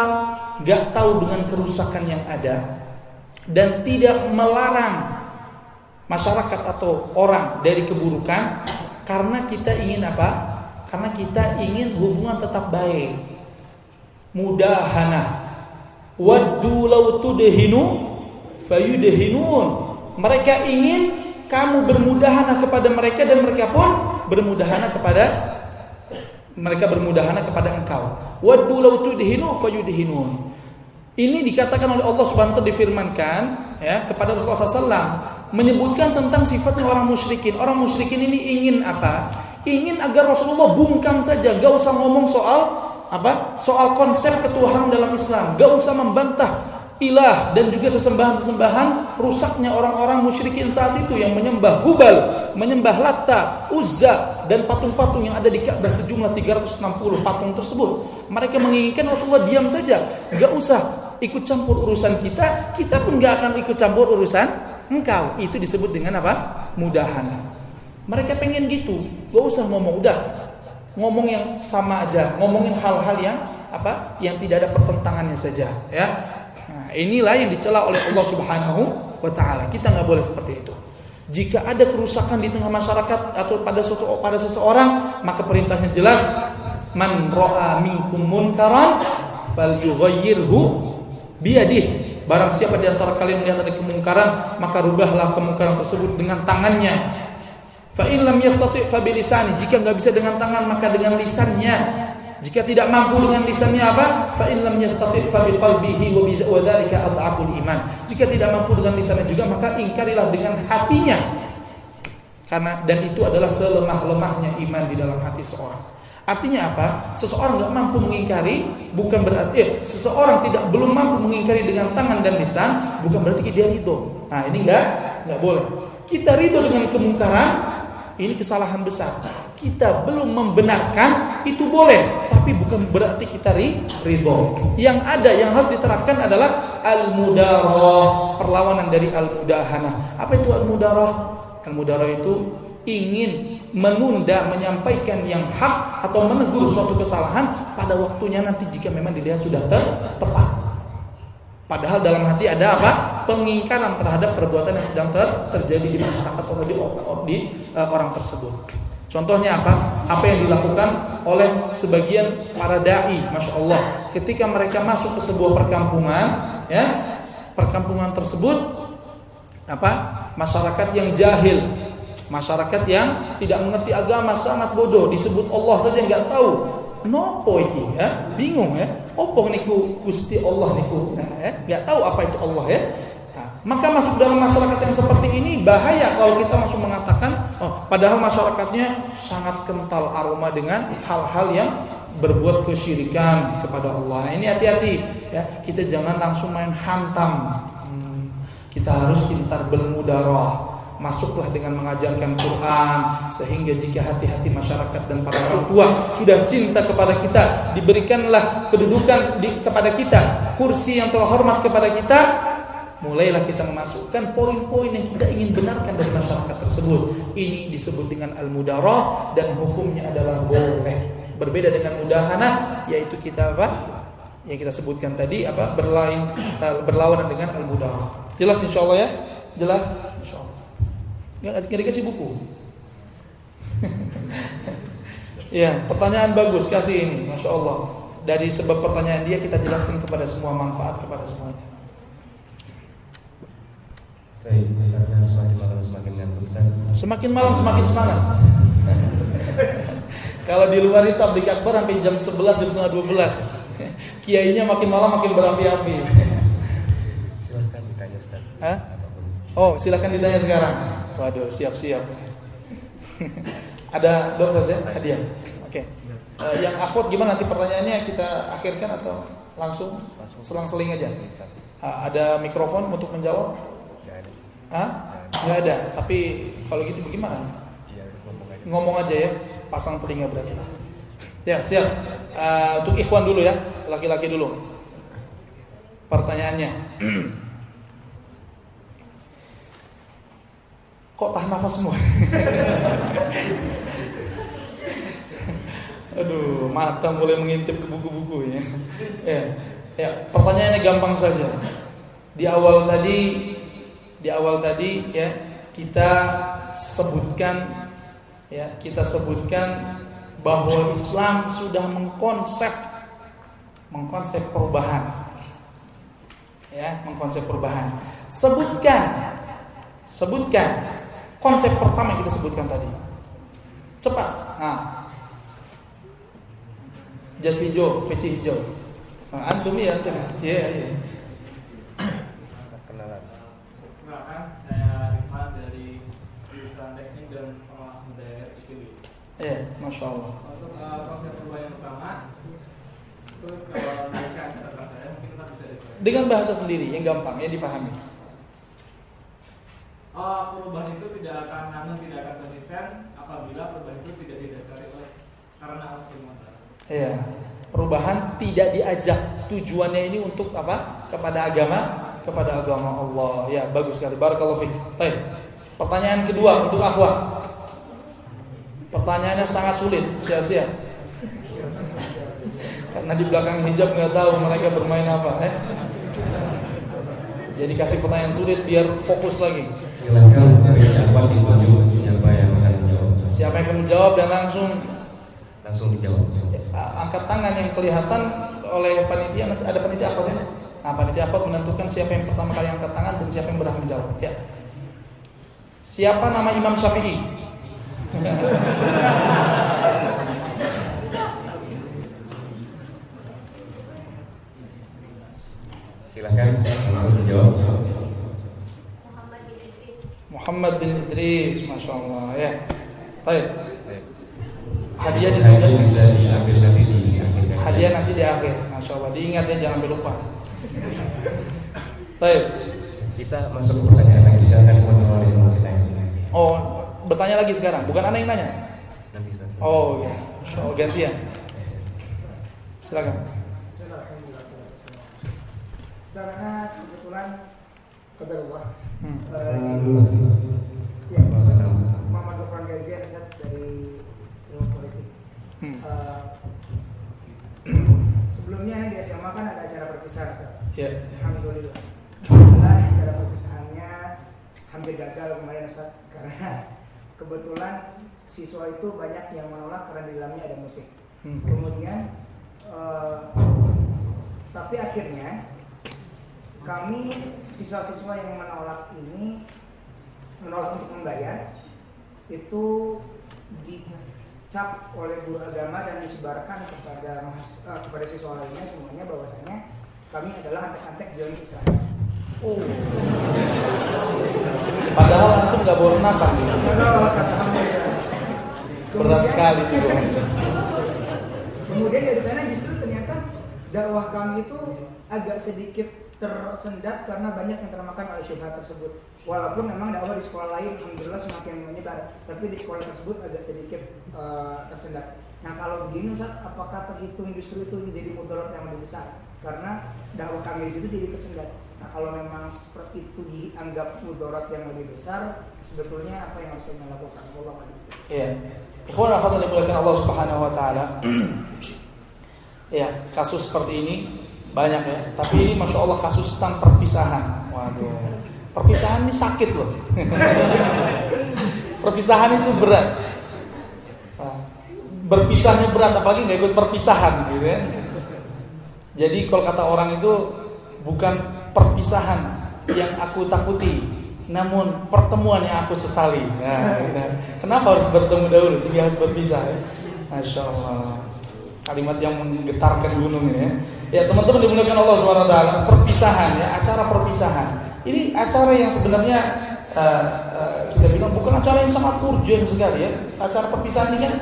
Speaker 2: gak tahu dengan kerusakan yang ada dan tidak melarang masyarakat atau orang dari keburukan karena kita ingin apa? Karena kita ingin hubungan tetap baik. Mudahana. Waddu law tudhinu fayudhinun. Mereka ingin kamu bermudahana kepada mereka dan mereka pun bermudahana kepada mereka bermudahana kepada engkau. Waddu law tudhinu fayudhinun. Ini dikatakan oleh Allah Subhanahu difirmankan ya kepada Rasulullah SAW menyebutkan tentang sifatnya orang musyrikin. Orang musyrikin ini ingin apa? Ingin agar Rasulullah bungkam saja, gak usah ngomong soal apa? Soal konsep ketuhanan dalam Islam, gak usah membantah ilah dan juga sesembahan-sesembahan rusaknya orang-orang musyrikin saat itu yang menyembah Hubal, menyembah Latta, Uzza dan patung-patung yang ada di Ka'bah sejumlah 360 patung tersebut. Mereka menginginkan Rasulullah diam saja, gak usah ikut campur urusan kita, kita pun gak akan ikut campur urusan engkau. Itu disebut dengan apa? Mudahan. Mereka pengen gitu, gak usah ngomong udah ngomong yang sama aja, ngomongin hal-hal yang apa? Yang tidak ada pertentangannya saja, ya. Nah, inilah yang dicela oleh Allah Subhanahu wa taala. Kita nggak boleh seperti itu. Jika ada kerusakan di tengah masyarakat atau pada suatu pada seseorang, maka perintahnya jelas, man ra'a minkum munkaran falyughayyirhu biyadih. Barang siapa di antara kalian melihat ada kemungkaran, maka rubahlah kemungkaran tersebut dengan tangannya. Fa in lam yastati' fa bilisani. Jika nggak bisa dengan tangan, maka dengan lisannya. Jika tidak mampu dengan lisannya apa? Fa in lam yastati' fa bi wa dzalika adhaful iman. Jika tidak mampu dengan lisannya juga, maka ingkarilah dengan hatinya. Karena dan itu adalah selemah-lemahnya iman di dalam hati seorang. Artinya apa? Seseorang nggak mampu mengingkari bukan berarti eh, seseorang tidak belum mampu mengingkari dengan tangan dan lisan bukan berarti dia ridho. Nah ini nggak nggak boleh. Kita ridho dengan kemungkaran ini kesalahan besar. Kita belum membenarkan itu boleh, tapi bukan berarti kita ridho. Yang ada yang harus diterapkan adalah al-mudarah, perlawanan dari al-mudahanah. Apa itu al-mudarah? Al-mudarah itu ingin menunda menyampaikan yang hak atau menegur suatu kesalahan pada waktunya nanti jika memang dilihat sudah ter tepat. Padahal dalam hati ada apa? Pengingkaran terhadap perbuatan yang sedang ter terjadi di masyarakat atau di, di uh, orang tersebut. Contohnya apa? Apa yang dilakukan oleh sebagian para dai, masya Allah, ketika mereka masuk ke sebuah perkampungan, ya, perkampungan tersebut, apa? Masyarakat yang jahil, masyarakat yang tidak mengerti agama sangat bodoh, disebut Allah saja nggak tahu. Nopo iki, ya, bingung ya. Opo niku gusti Allah niku, ya, nggak tahu apa itu Allah ya. Maka masuk dalam masyarakat yang seperti ini bahaya kalau kita langsung mengatakan, oh, padahal masyarakatnya sangat kental aroma dengan hal-hal yang berbuat kesyirikan kepada Allah. Nah, ini hati-hati ya, kita jangan langsung main hantam. Hmm, kita harus pintar bermudarah. Masuklah dengan mengajarkan Quran sehingga jika hati-hati masyarakat dan para orang tua sudah cinta kepada kita, diberikanlah kedudukan di, kepada kita, kursi yang terhormat kepada kita, mulailah kita memasukkan poin-poin yang kita ingin benarkan dari masyarakat tersebut. Ini disebut dengan al-mudarah dan hukumnya adalah boleh. Berbeda dengan mudahanah yaitu kita apa? Yang kita sebutkan tadi apa? Berlain eh, berlawanan dengan al-mudarah. Jelas insyaallah ya? Jelas insyaallah. Enggak dikasih buku. ya, pertanyaan bagus kasih ini, masya Allah. Dari sebab pertanyaan dia kita jelaskan kepada semua manfaat kepada semuanya.
Speaker 3: Karena semakin malam semakin ngantuk.
Speaker 2: Semakin malam semakin semangat. Kalau di luar itu tablik akbar sampai jam 11 jam setengah 12. Kiainya makin malam makin berapi-api.
Speaker 3: Silahkan ditanya Ustaz.
Speaker 2: Hah? Oh, silakan ditanya sekarang. Waduh, siap-siap. Ada dokter ya? Hadiah. Oke. Uh, yang akhwat gimana nanti pertanyaannya kita akhirkan atau langsung selang-seling aja? Uh, ada mikrofon untuk menjawab? Hah? Nggak ada. Tapi kalau gitu bagaimana?
Speaker 3: Iya, ngomong aja.
Speaker 2: Ngomong aja ya. Pasang telinga berarti. Ya, siap. Uh, untuk ikhwan dulu ya, laki-laki dulu. Pertanyaannya. Kok tahan nafas semua? Aduh, mata mulai mengintip ke buku-buku ya. Ya, ya, pertanyaannya gampang saja. Di awal tadi di awal tadi ya kita sebutkan ya kita sebutkan bahwa Islam sudah mengkonsep mengkonsep perubahan ya mengkonsep perubahan sebutkan sebutkan konsep pertama yang kita sebutkan tadi. Cepat. Nah jas hijau peci hijau. Nah, antum ya antum ya. Yeah, yeah. Ya, masya Allah.
Speaker 4: Untuk uh, konsep perubahan yang pertama, itu kalau mereka kata saya mungkin kita bisa
Speaker 2: Dengan bahasa sendiri yang gampang, yang dipahami.
Speaker 4: Uh, perubahan itu tidak akan namun tidak akan konsisten apabila perubahan itu tidak didasari oleh karena Allah SWT.
Speaker 2: Iya. Perubahan tidak diajak tujuannya ini untuk apa? Kepada agama, kepada agama Allah. Ya, bagus sekali. Barakallahu fiik. Baik. Pertanyaan kedua untuk akhwat. Pertanyaannya sangat sulit, siap-siap. Karena di belakang hijab nggak tahu mereka bermain apa, eh? Jadi kasih pertanyaan sulit biar fokus lagi.
Speaker 3: Siapa ditunjuk siapa yang akan menjawab.
Speaker 2: Siapa yang akan menjawab dan langsung
Speaker 3: langsung dijawab.
Speaker 2: angkat tangan yang kelihatan oleh panitia nanti ada panitia apa ya? Nah, panitia apa menentukan siapa yang pertama kali angkat tangan dan siapa yang berhak menjawab. Ya. Siapa nama Imam Syafi'i?
Speaker 3: Silakan langsung dijawab.
Speaker 2: Muhammad bin Idris, masya Allah ya. Baik. Hadiah di
Speaker 3: Hadiah bisa diambil nanti di akhir.
Speaker 2: Hadiah nanti di akhir, masya Allah. Diingat ya jangan lupa. Baik.
Speaker 3: Kita masuk ke pertanyaan lagi. Silakan teman-teman yang mau ditanya.
Speaker 2: Oh, bertanya lagi sekarang, bukan anak yang nanya.
Speaker 3: Nanti
Speaker 2: Oh ya, oh gantian. Silakan.
Speaker 5: Karena kebetulan kadarullah.
Speaker 2: Iya.
Speaker 5: Hmm. Ya, dari Ilmu Politik. Sebelumnya di SMA kan
Speaker 2: ada
Speaker 5: acara perpisahan acara perpisahannya hampir gagal kemarin karena kebetulan siswa itu banyak yang menolak karena di dalamnya ada musik.
Speaker 2: Hmm.
Speaker 5: Kemudian uh, tapi akhirnya kami siswa-siswa yang menolak ini menolak untuk membayar itu dicap oleh guru agama dan disebarkan kepada eh, kepada siswa lainnya semuanya bahwasanya kami adalah antek-antek join Israel.
Speaker 2: Padahal antum nggak bawa senapan. Berat sekali itu.
Speaker 5: Kemudian dari sana justru ternyata dakwah kami itu agak sedikit tersendat karena banyak yang termakan oleh syubhat tersebut. Walaupun memang dakwah di sekolah lain alhamdulillah semakin menyebar, tapi di sekolah tersebut agak sedikit eh, tersendat. Nah kalau begini Ustaz, apakah terhitung justru itu menjadi mudarat yang lebih besar? Karena dakwah kami di situ jadi tersendat. Nah kalau memang seperti itu dianggap mudarat yang lebih besar, sebetulnya apa yang harus kita lakukan? Allah
Speaker 2: Iya. Ikhwan akhwat yang dimuliakan Allah Subhanahu wa taala. ya, kasus seperti ini banyak ya. Tapi ini Masya Allah kasus tentang perpisahan. Waduh. Perpisahan ini sakit loh. perpisahan itu berat. Berpisahnya berat, apalagi nggak ikut perpisahan gitu ya. Jadi kalau kata orang itu bukan perpisahan yang aku takuti, namun pertemuan yang aku sesali. Nah, gitu. Kenapa harus bertemu dahulu sehingga harus berpisah? Ya? Masya Allah. Kalimat yang menggetarkan gunung ini ya. Ya teman-teman dimuliakan Allah Taala. Perpisahan ya, acara perpisahan. Ini acara yang sebenarnya uh, uh, kita bilang bukan acara yang sangat urgent sekali ya. Acara perpisahan ini kan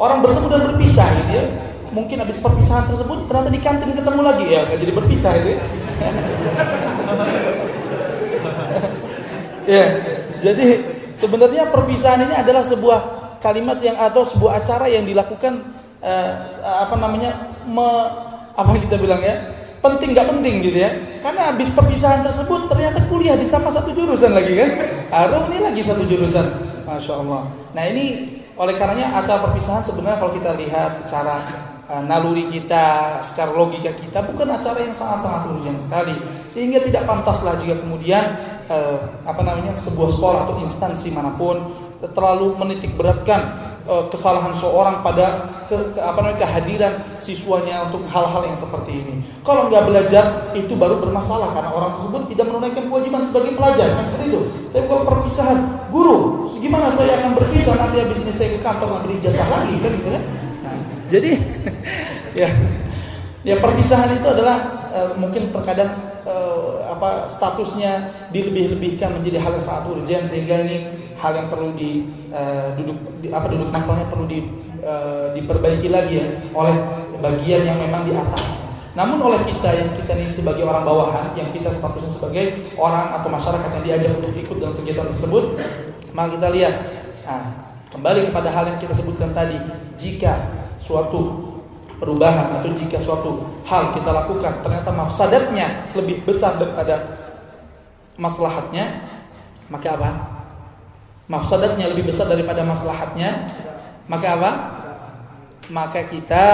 Speaker 2: orang bertemu dan berpisah gitu ya. Mungkin habis perpisahan tersebut ternyata di kantin ketemu lagi ya, nggak jadi berpisah itu. Ya. ya, jadi sebenarnya perpisahan ini adalah sebuah kalimat yang atau sebuah acara yang dilakukan uh, apa namanya me, apa kita bilang ya? Penting nggak penting gitu ya. Karena habis perpisahan tersebut ternyata kuliah di sama satu jurusan lagi kan? Arum ini lagi satu jurusan. Masya Allah. Nah ini oleh karenanya acara perpisahan sebenarnya kalau kita lihat secara uh, naluri kita secara logika kita bukan acara yang sangat-sangat urgent sekali. Sehingga tidak pantaslah jika kemudian uh, apa namanya sebuah sekolah atau instansi mana pun terlalu menitik beratkan kesalahan seorang pada ke, ke, apa namanya kehadiran siswanya untuk hal-hal yang seperti ini. Kalau nggak belajar itu baru bermasalah karena orang tersebut tidak menunaikan kewajiban sebagai pelajar kan seperti itu. Tapi kalau perpisahan guru, gimana saya akan berpisah nanti habis ini saya ke kantor ngambil ijazah lagi kan gitu ya. Nah, jadi ya ya perpisahan itu adalah uh, mungkin terkadang uh, apa statusnya dilebih-lebihkan menjadi hal yang sangat urgent sehingga ini hal yang perlu di uh, duduk di, apa duduk masalahnya perlu di, uh, diperbaiki lagi ya oleh bagian yang memang di atas. Namun oleh kita yang kita ini sebagai orang bawahan, yang kita statusnya sebagai orang atau masyarakat yang diajak untuk ikut dalam kegiatan tersebut, maka kita lihat. Nah, kembali kepada hal yang kita sebutkan tadi, jika suatu perubahan atau jika suatu hal kita lakukan ternyata mafsadatnya lebih besar daripada maslahatnya, maka apa? Mafsadatnya lebih besar daripada maslahatnya, maka apa? Maka kita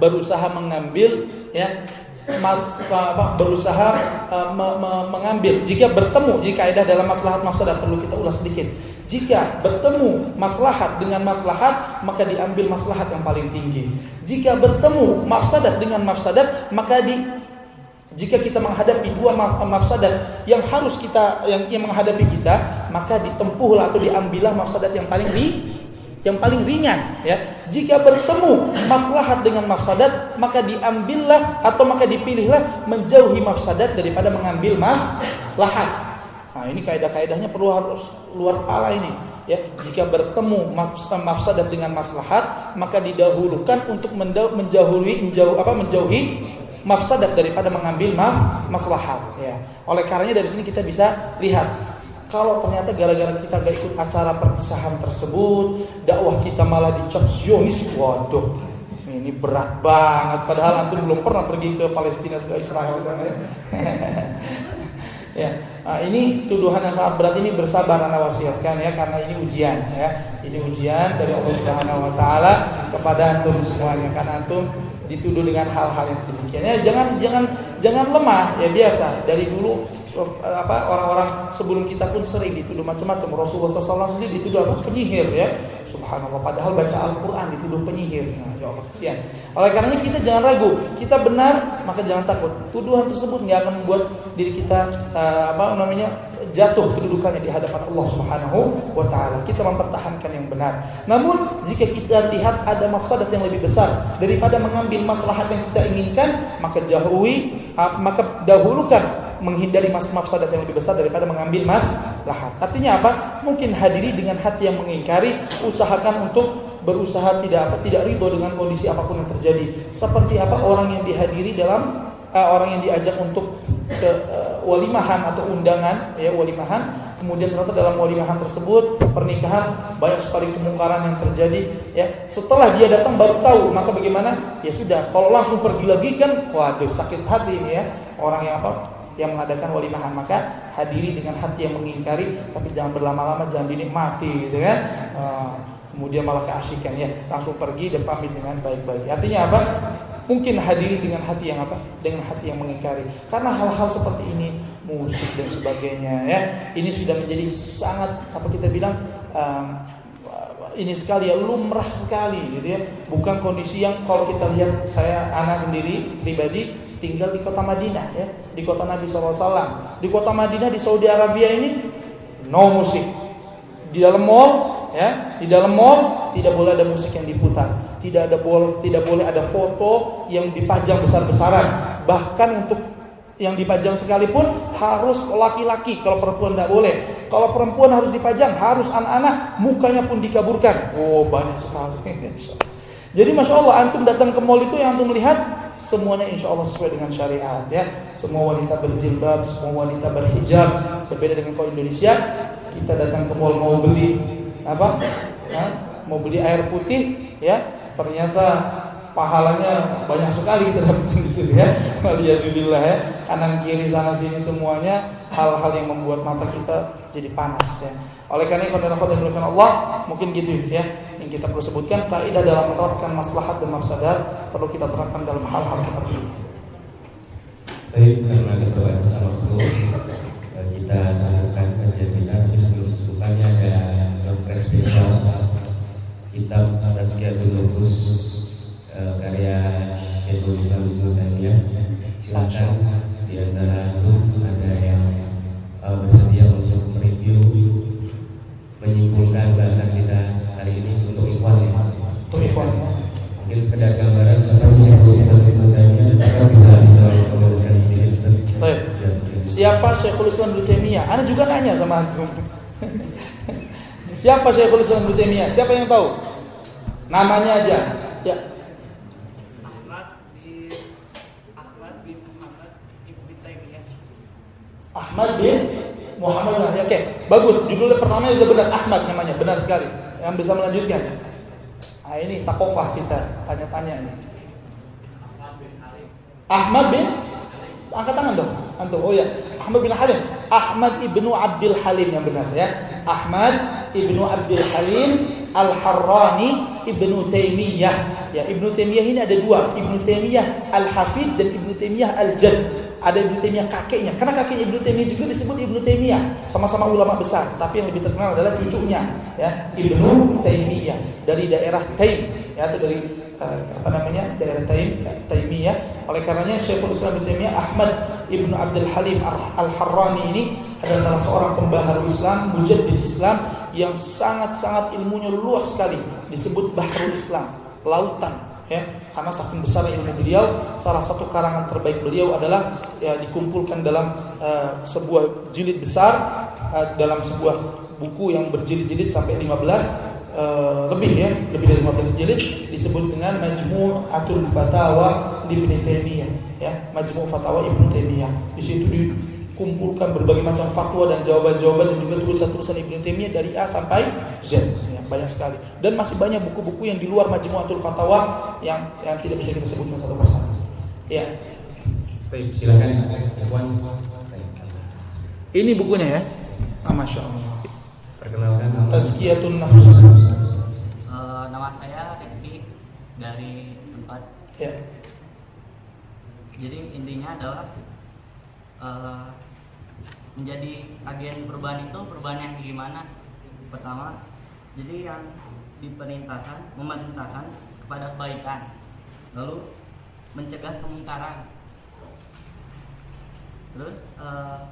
Speaker 2: berusaha mengambil ya mas apa berusaha uh, me, me, mengambil. Jika bertemu jika kaidah dalam maslahat mafsadat perlu kita ulas sedikit. Jika bertemu maslahat dengan maslahat maka diambil maslahat yang paling tinggi. Jika bertemu mafsadat dengan mafsadat maka di jika kita menghadapi dua mafsadat yang harus kita yang, yang menghadapi kita, maka ditempuhlah atau diambillah mafsadat yang paling ri, yang paling ringan ya. Jika bertemu maslahat dengan mafsadat, maka diambillah atau maka dipilihlah menjauhi mafsadat daripada mengambil maslahat. Nah, ini kaidah-kaidahnya perlu harus luar kepala ini ya. Jika bertemu mafsadat dengan maslahat, maka didahulukan untuk menjauhi menjauh apa menjauhi mafsadat daripada mengambil maf maslahat ya. Oleh karenanya dari sini kita bisa lihat kalau ternyata gara-gara kita gak ikut acara perpisahan tersebut, dakwah kita malah dicap Zionis, waduh. Ini berat banget padahal antum belum pernah pergi ke Palestina ke Israel sana ya. ya. Nah, ini tuduhan yang sangat berat ini bersabar anda wasiatkan ya karena ini ujian ya. Ini ujian dari Allah Subhanahu wa taala kepada antum semuanya karena antum dituduh dengan hal-hal yang demikian. Ya, jangan jangan jangan lemah ya biasa. Dari dulu apa orang-orang sebelum kita pun sering dituduh macam-macam. Rasulullah SAW sendiri dituduh apa? Penyihir ya. Subhanallah. Padahal baca Al-Quran dituduh penyihir. Nah, ya Allah kesian. Oleh karenanya kita jangan ragu. Kita benar maka jangan takut. Tuduhan tersebut nggak akan membuat diri kita uh, apa namanya jatuh kedudukannya di hadapan Allah Subhanahu wa taala. Kita mempertahankan yang benar. Namun jika kita lihat ada mafsadat yang lebih besar daripada mengambil maslahat yang kita inginkan, maka jauhi maka dahulukan menghindari mas mafsadat yang lebih besar daripada mengambil mas lahat. Artinya apa? Mungkin hadiri dengan hati yang mengingkari, usahakan untuk berusaha tidak apa tidak ridho dengan kondisi apa pun yang terjadi. Seperti apa orang yang dihadiri dalam uh, orang yang diajak untuk ke uh, walimahan atau undangan ya walimahan kemudian ternyata dalam walimahan tersebut pernikahan banyak sekali kemungkaran yang terjadi ya setelah dia datang baru tahu maka bagaimana ya sudah kalau langsung pergi lagi kan waduh sakit hati ini ya orang yang apa yang mengadakan walimahan maka hadiri dengan hati yang mengingkari tapi jangan berlama-lama jangan dinikmati gitu kan? Uh, kemudian malah keasikan ya. Langsung pergi dan pamit dengan baik-baik. Artinya apa? Mungkin hadiri dengan hati yang apa? Dengan hati yang mengingkari. Karena hal-hal seperti ini musik dan sebagainya ya ini sudah menjadi sangat apa kita bilang um, ini sekali ya lumrah sekali gitu ya. Bukan kondisi yang kalau kita lihat saya anak sendiri pribadi tinggal di kota Madinah ya, di kota Nabi SAW. Di kota Madinah di Saudi Arabia ini no musik. Di dalam mall ya, di dalam mall tidak boleh ada musik yang diputar. Tidak ada boleh tidak boleh ada foto yang dipajang besar-besaran. Bahkan untuk yang dipajang sekalipun harus laki-laki kalau perempuan tidak boleh kalau perempuan harus dipajang harus anak-anak mukanya pun dikaburkan oh banyak sekali jadi masya Allah antum datang ke mall itu yang antum melihat semuanya insya Allah sesuai dengan syariat ya. Semua wanita berjilbab, semua wanita berhijab. Berbeda dengan kalau Indonesia, kita datang ke mall mau beli apa? Mau beli air putih, ya ternyata pahalanya banyak sekali kita dapetin di sini ya. Alhamdulillah ya. Kanan kiri sana sini semuanya hal-hal yang membuat mata kita jadi panas ya. Oleh karena itu Allah mungkin gitu ya yang kita perlu sebutkan kaidah dalam menerapkan maslahat dan mafsadat perlu kita terapkan dalam hal-hal seperti ini.
Speaker 3: Baik, karena keterbatasan waktu kita lanjutkan kajian kita sebelum sebelumnya ada yang spesial kitab Tazkiyatul Nufus eh, karya Syekhul Islam Ibnu Taimiyah. Silakan Sekedar gambaran seperti yang Islam Ibnu Taimiyah kita bisa menuliskan sendiri.
Speaker 2: Baik. Siapa Syekhul Islam Ibnu Taimiyah? Anda juga nanya sama antum. Siapa Syekhul Islam Ibnu Taimiyah? Siapa yang tahu? Namanya aja. Ya.
Speaker 4: Ahmad bin Ahmad bin Muhammad
Speaker 2: bin Muhammad ya, Oke, bagus. Judulnya pertama sudah benar Ahmad namanya, benar sekali. Yang bisa melanjutkan. Nah, ini sakofah kita tanya-tanya ini. Ahmad bin Angkat tangan dong. Antum. Oh ya, Ahmad bin Halim. Ahmad ibnu Abdul Halim yang benar ya. Ahmad ibnu Abdul Halim Al-Harrani ibnu Taimiyah. Ya, ibnu Taimiyah ini ada dua. Ibnu Taimiyah Al-Hafid dan ibnu Taimiyah Al-Jad ada Ibnu Taimiyah kakeknya. Karena kakeknya Ibnu Taimiyah juga disebut Ibnu Taimiyah, sama-sama ulama besar, tapi yang lebih terkenal adalah cucunya, ya, Ibnu Taimiyah dari daerah Taim, ya, atau dari uh, apa namanya? daerah Taim, Taimiyah. Oleh karenanya Syekhul Islam Ibnu Taimiyah Ahmad Ibnu Abdul Halim Al-Harrani ini adalah salah seorang pembaharu Islam, mujaddid Islam yang sangat-sangat ilmunya luas sekali, disebut Bahrul Islam, lautan ya. Karena saking besar ilmu beliau salah satu karangan terbaik beliau adalah ya dikumpulkan dalam uh, sebuah jilid besar uh, dalam sebuah buku yang berjilid-jilid sampai 15 uh, eh, lebih ya lebih dari 15 jilid disebut dengan Majmu'atul Fatawa Ibnu Taimiyah ya. Majmu' Fatawa Ibnu Taimiyah. Di situ dikumpulkan berbagai macam fatwa dan jawaban-jawaban dan juga tulisan-tulisan Ibnu Taimiyah dari A sampai Z banyak sekali dan masih banyak buku-buku yang di luar Majmu'atul Fatawa yang yang tidak bisa kita sebutkan satu persatu. Ya.
Speaker 3: Baik, silakan
Speaker 2: Ini bukunya ya. Ah, Masya Allah.
Speaker 3: Perkenalkan
Speaker 2: Tazkiyatun Nafs.
Speaker 6: Uh, nama saya Rizky dari tempat
Speaker 2: ya.
Speaker 6: jadi intinya adalah uh, menjadi agen perubahan itu perubahan yang gimana pertama jadi yang diperintahkan memerintahkan kepada kebaikan. Lalu mencegah kemungkaran. Terus uh,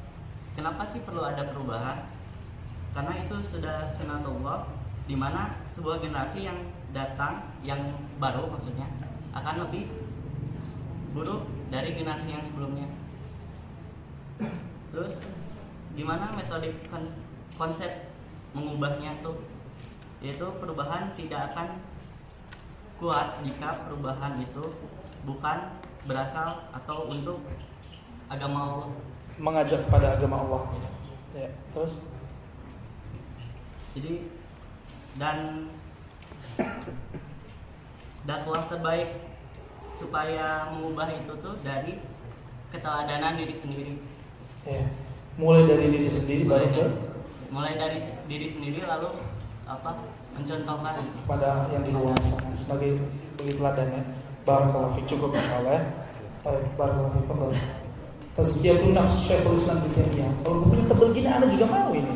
Speaker 6: kenapa sih perlu ada perubahan? Karena itu sudah sunatullah di mana sebuah generasi yang datang yang baru maksudnya akan lebih buruk dari generasi yang sebelumnya. Terus gimana metode konsep mengubahnya tuh yaitu perubahan tidak akan kuat jika perubahan itu bukan berasal atau untuk agama Allah.
Speaker 2: Mengajak pada agama Allah. Ya. Terus?
Speaker 6: Jadi dan dakwah terbaik supaya mengubah itu tuh dari keteladanan diri sendiri.
Speaker 2: Ya. Mulai dari diri sendiri
Speaker 6: mulai
Speaker 2: ke?
Speaker 6: Mulai dari diri sendiri lalu apa mencontohkan?
Speaker 2: Pada yang di luar sana sebagai sebagai teladan ya barakallahu fiik cukup insyaallah ya baik barakallahu fiik kembali tazkiyatun nafs Syekhul Islam Ibnu Taimiyah kalau bukunya tebel gini anda juga mau ini.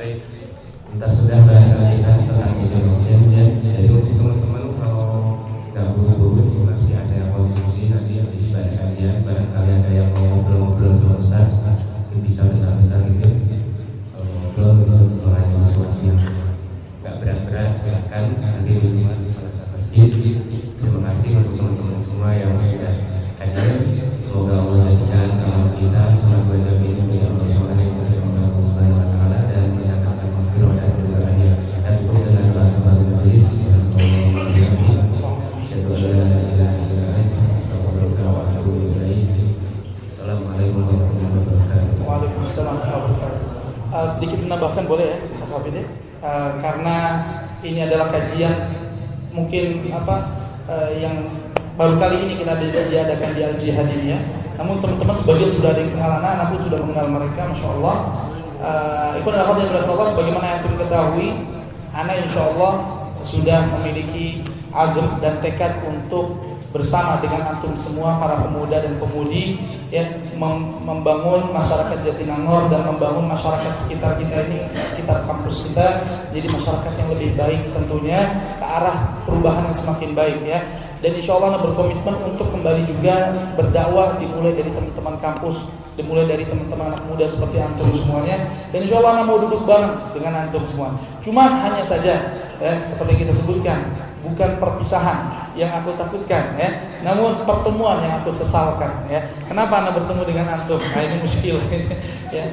Speaker 3: Baik, kita sudah bahas kita tentang Indonesian Jadi teman-teman kalau silahkan nanti di salah satu masjid terima kasih untuk teman-teman semua yang sudah hadir semoga Allah jadikan amal kita semua Nabi ini yang bersama dengan Allah Subhanahu Wa Taala dan menyatakan makfirah dan juga hadiah dan tutup dengan doa majelis Assalamualaikum warahmatullahi wabarakatuh.
Speaker 2: Waalaikumsalam warahmatullahi wabarakatuh. Uh, sedikit menambahkan boleh ya, Pak Hafid ya? Uh, karena ini adalah kajian mungkin apa uh, yang baru kali ini kita di- diadakan di Al Jihad ini ya. Namun teman-teman sebagian sudah ada kenal anak, anak sudah mengenal mereka, masya Allah. Uh, dan akhwat yang berkata Allah, sebagaimana yang antum ketahui, anak insya Allah sudah memiliki azam dan tekad untuk bersama dengan antum semua para pemuda dan pemudi ya mem- membangun masyarakat Jatinangor dan membangun masyarakat sekitar kita ini sekitar kampus kita jadi masyarakat yang lebih baik tentunya ke arah perubahan yang semakin baik ya. Dan insya Allah berkomitmen untuk kembali juga berdakwah dimulai dari teman-teman kampus dimulai dari teman-teman anak muda seperti antum semuanya. Dan insya Allah mau duduk bareng dengan antum semua. Cuma hanya saja ya, seperti kita sebutkan bukan perpisahan yang aku takutkan ya. Namun pertemuan yang aku sesalkan ya. Kenapa anda bertemu dengan antum? Nah ini muskil ya.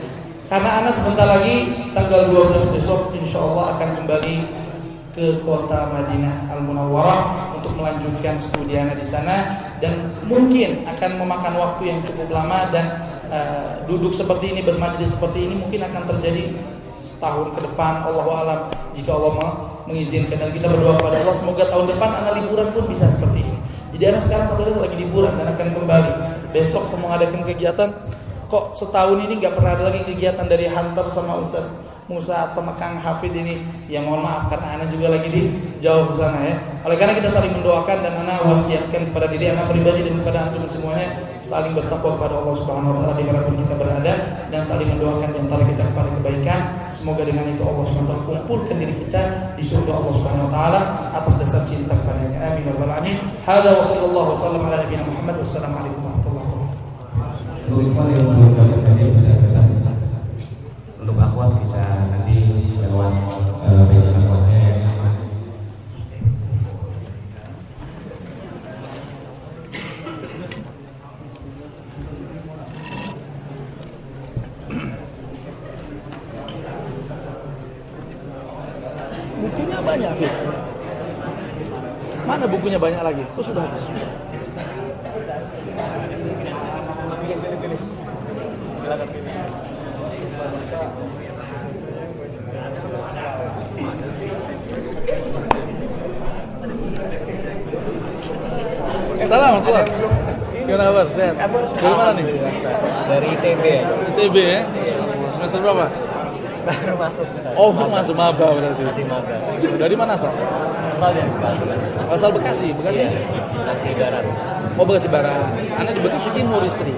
Speaker 2: Karena anda sebentar lagi tanggal 12 besok insya Allah akan kembali ke kota Madinah Al Munawwarah untuk melanjutkan studi anda di sana dan mungkin akan memakan waktu yang cukup lama dan eh, duduk seperti ini bermajlis seperti ini mungkin akan terjadi setahun ke depan Allah alam. Jika Allah mau mengizinkan dan kita berdoa kepada Allah semoga tahun depan anak liburan pun bisa seperti ini. Jadi anak sekarang satu lagi liburan dan akan kembali. Besok mau mengadakan kegiatan kok setahun ini nggak pernah ada lagi kegiatan dari Hunter sama Ustaz Musa sama Kang Hafid ini ya mohon maaf karena anak juga lagi di jauh sana ya. Oleh karena kita saling mendoakan dan anak wasiatkan kepada diri anak pribadi dan kepada antum semuanya saling bertakwa kepada Allah Subhanahu wa taala di mana pun kita berada dan saling mendoakan di antara kita kepada kebaikan. Semoga dengan itu Allah Subhanahu wa taala kumpulkan diri kita di surga Allah Subhanahu wa taala atas dasar cinta kepadanya. Amin ya rabbal alamin. Hadza wa sallallahu wasallam ala nabiyina Muhammad wassalamu alaikum warahmatullahi wabarakatuh.
Speaker 3: Untuk akhwat bisa nanti lewat eh, meja akhwatnya ya.
Speaker 2: Bukunya banyak, Fit. Bukunya banyak lagi? Oh, sudah habis. Salam, keluar. Gimana kabar? Sehat? Dari mana nih?
Speaker 7: dari ITB
Speaker 2: ITB ya? Semester berapa?
Speaker 7: baru masuk
Speaker 2: Oh, masuk maba berarti.
Speaker 7: masih maba
Speaker 2: Dari mana asal?
Speaker 7: Asal dari Bekasi
Speaker 2: Asal Bekasi, Bekasi.
Speaker 7: Bekasi Barat
Speaker 2: Oh Bekasi Barat. Anak di Bekasi Timur istri.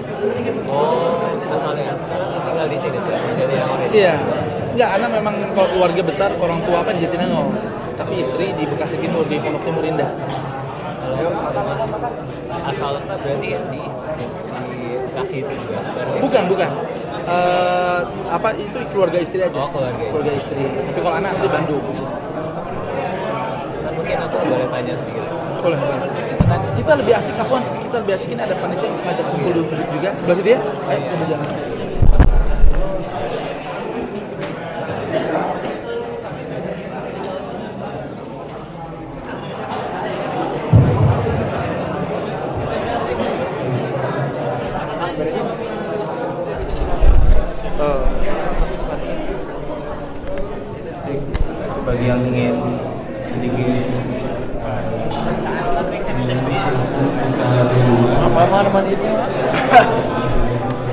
Speaker 7: Oh, asalnya sekarang tinggal di sini. Jadi yang ini.
Speaker 2: Iya. Enggak, anak memang kalau keluarga besar orang tua apa di Jatinangor. Tapi istri di Bekasi Timur di Pondok Timur Indah.
Speaker 7: Kalau asal Ustaz berarti di, di, di Bekasi itu juga baru
Speaker 2: Bukan, bukan. Eh, apa itu keluarga istri aja.
Speaker 7: Oh, keluarga istri.
Speaker 2: istri. Tapi kalau anak asli Bandung.
Speaker 7: Boleh tanya sedikit.
Speaker 2: Boleh. Kita lebih asik kawan. Kita lebih asik ini ada panitia yang ngajak kumpul juga. Sebelah situ ya. Ayo kita jalan.
Speaker 3: bagi yang ingin sedikit
Speaker 2: Apa mana itu?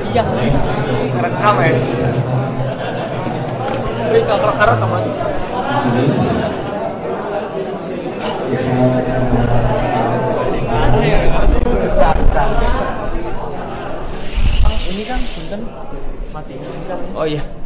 Speaker 7: iya rekam ya.
Speaker 2: Beri kakak-kakak sama Ini kan punten mati.
Speaker 3: oh iya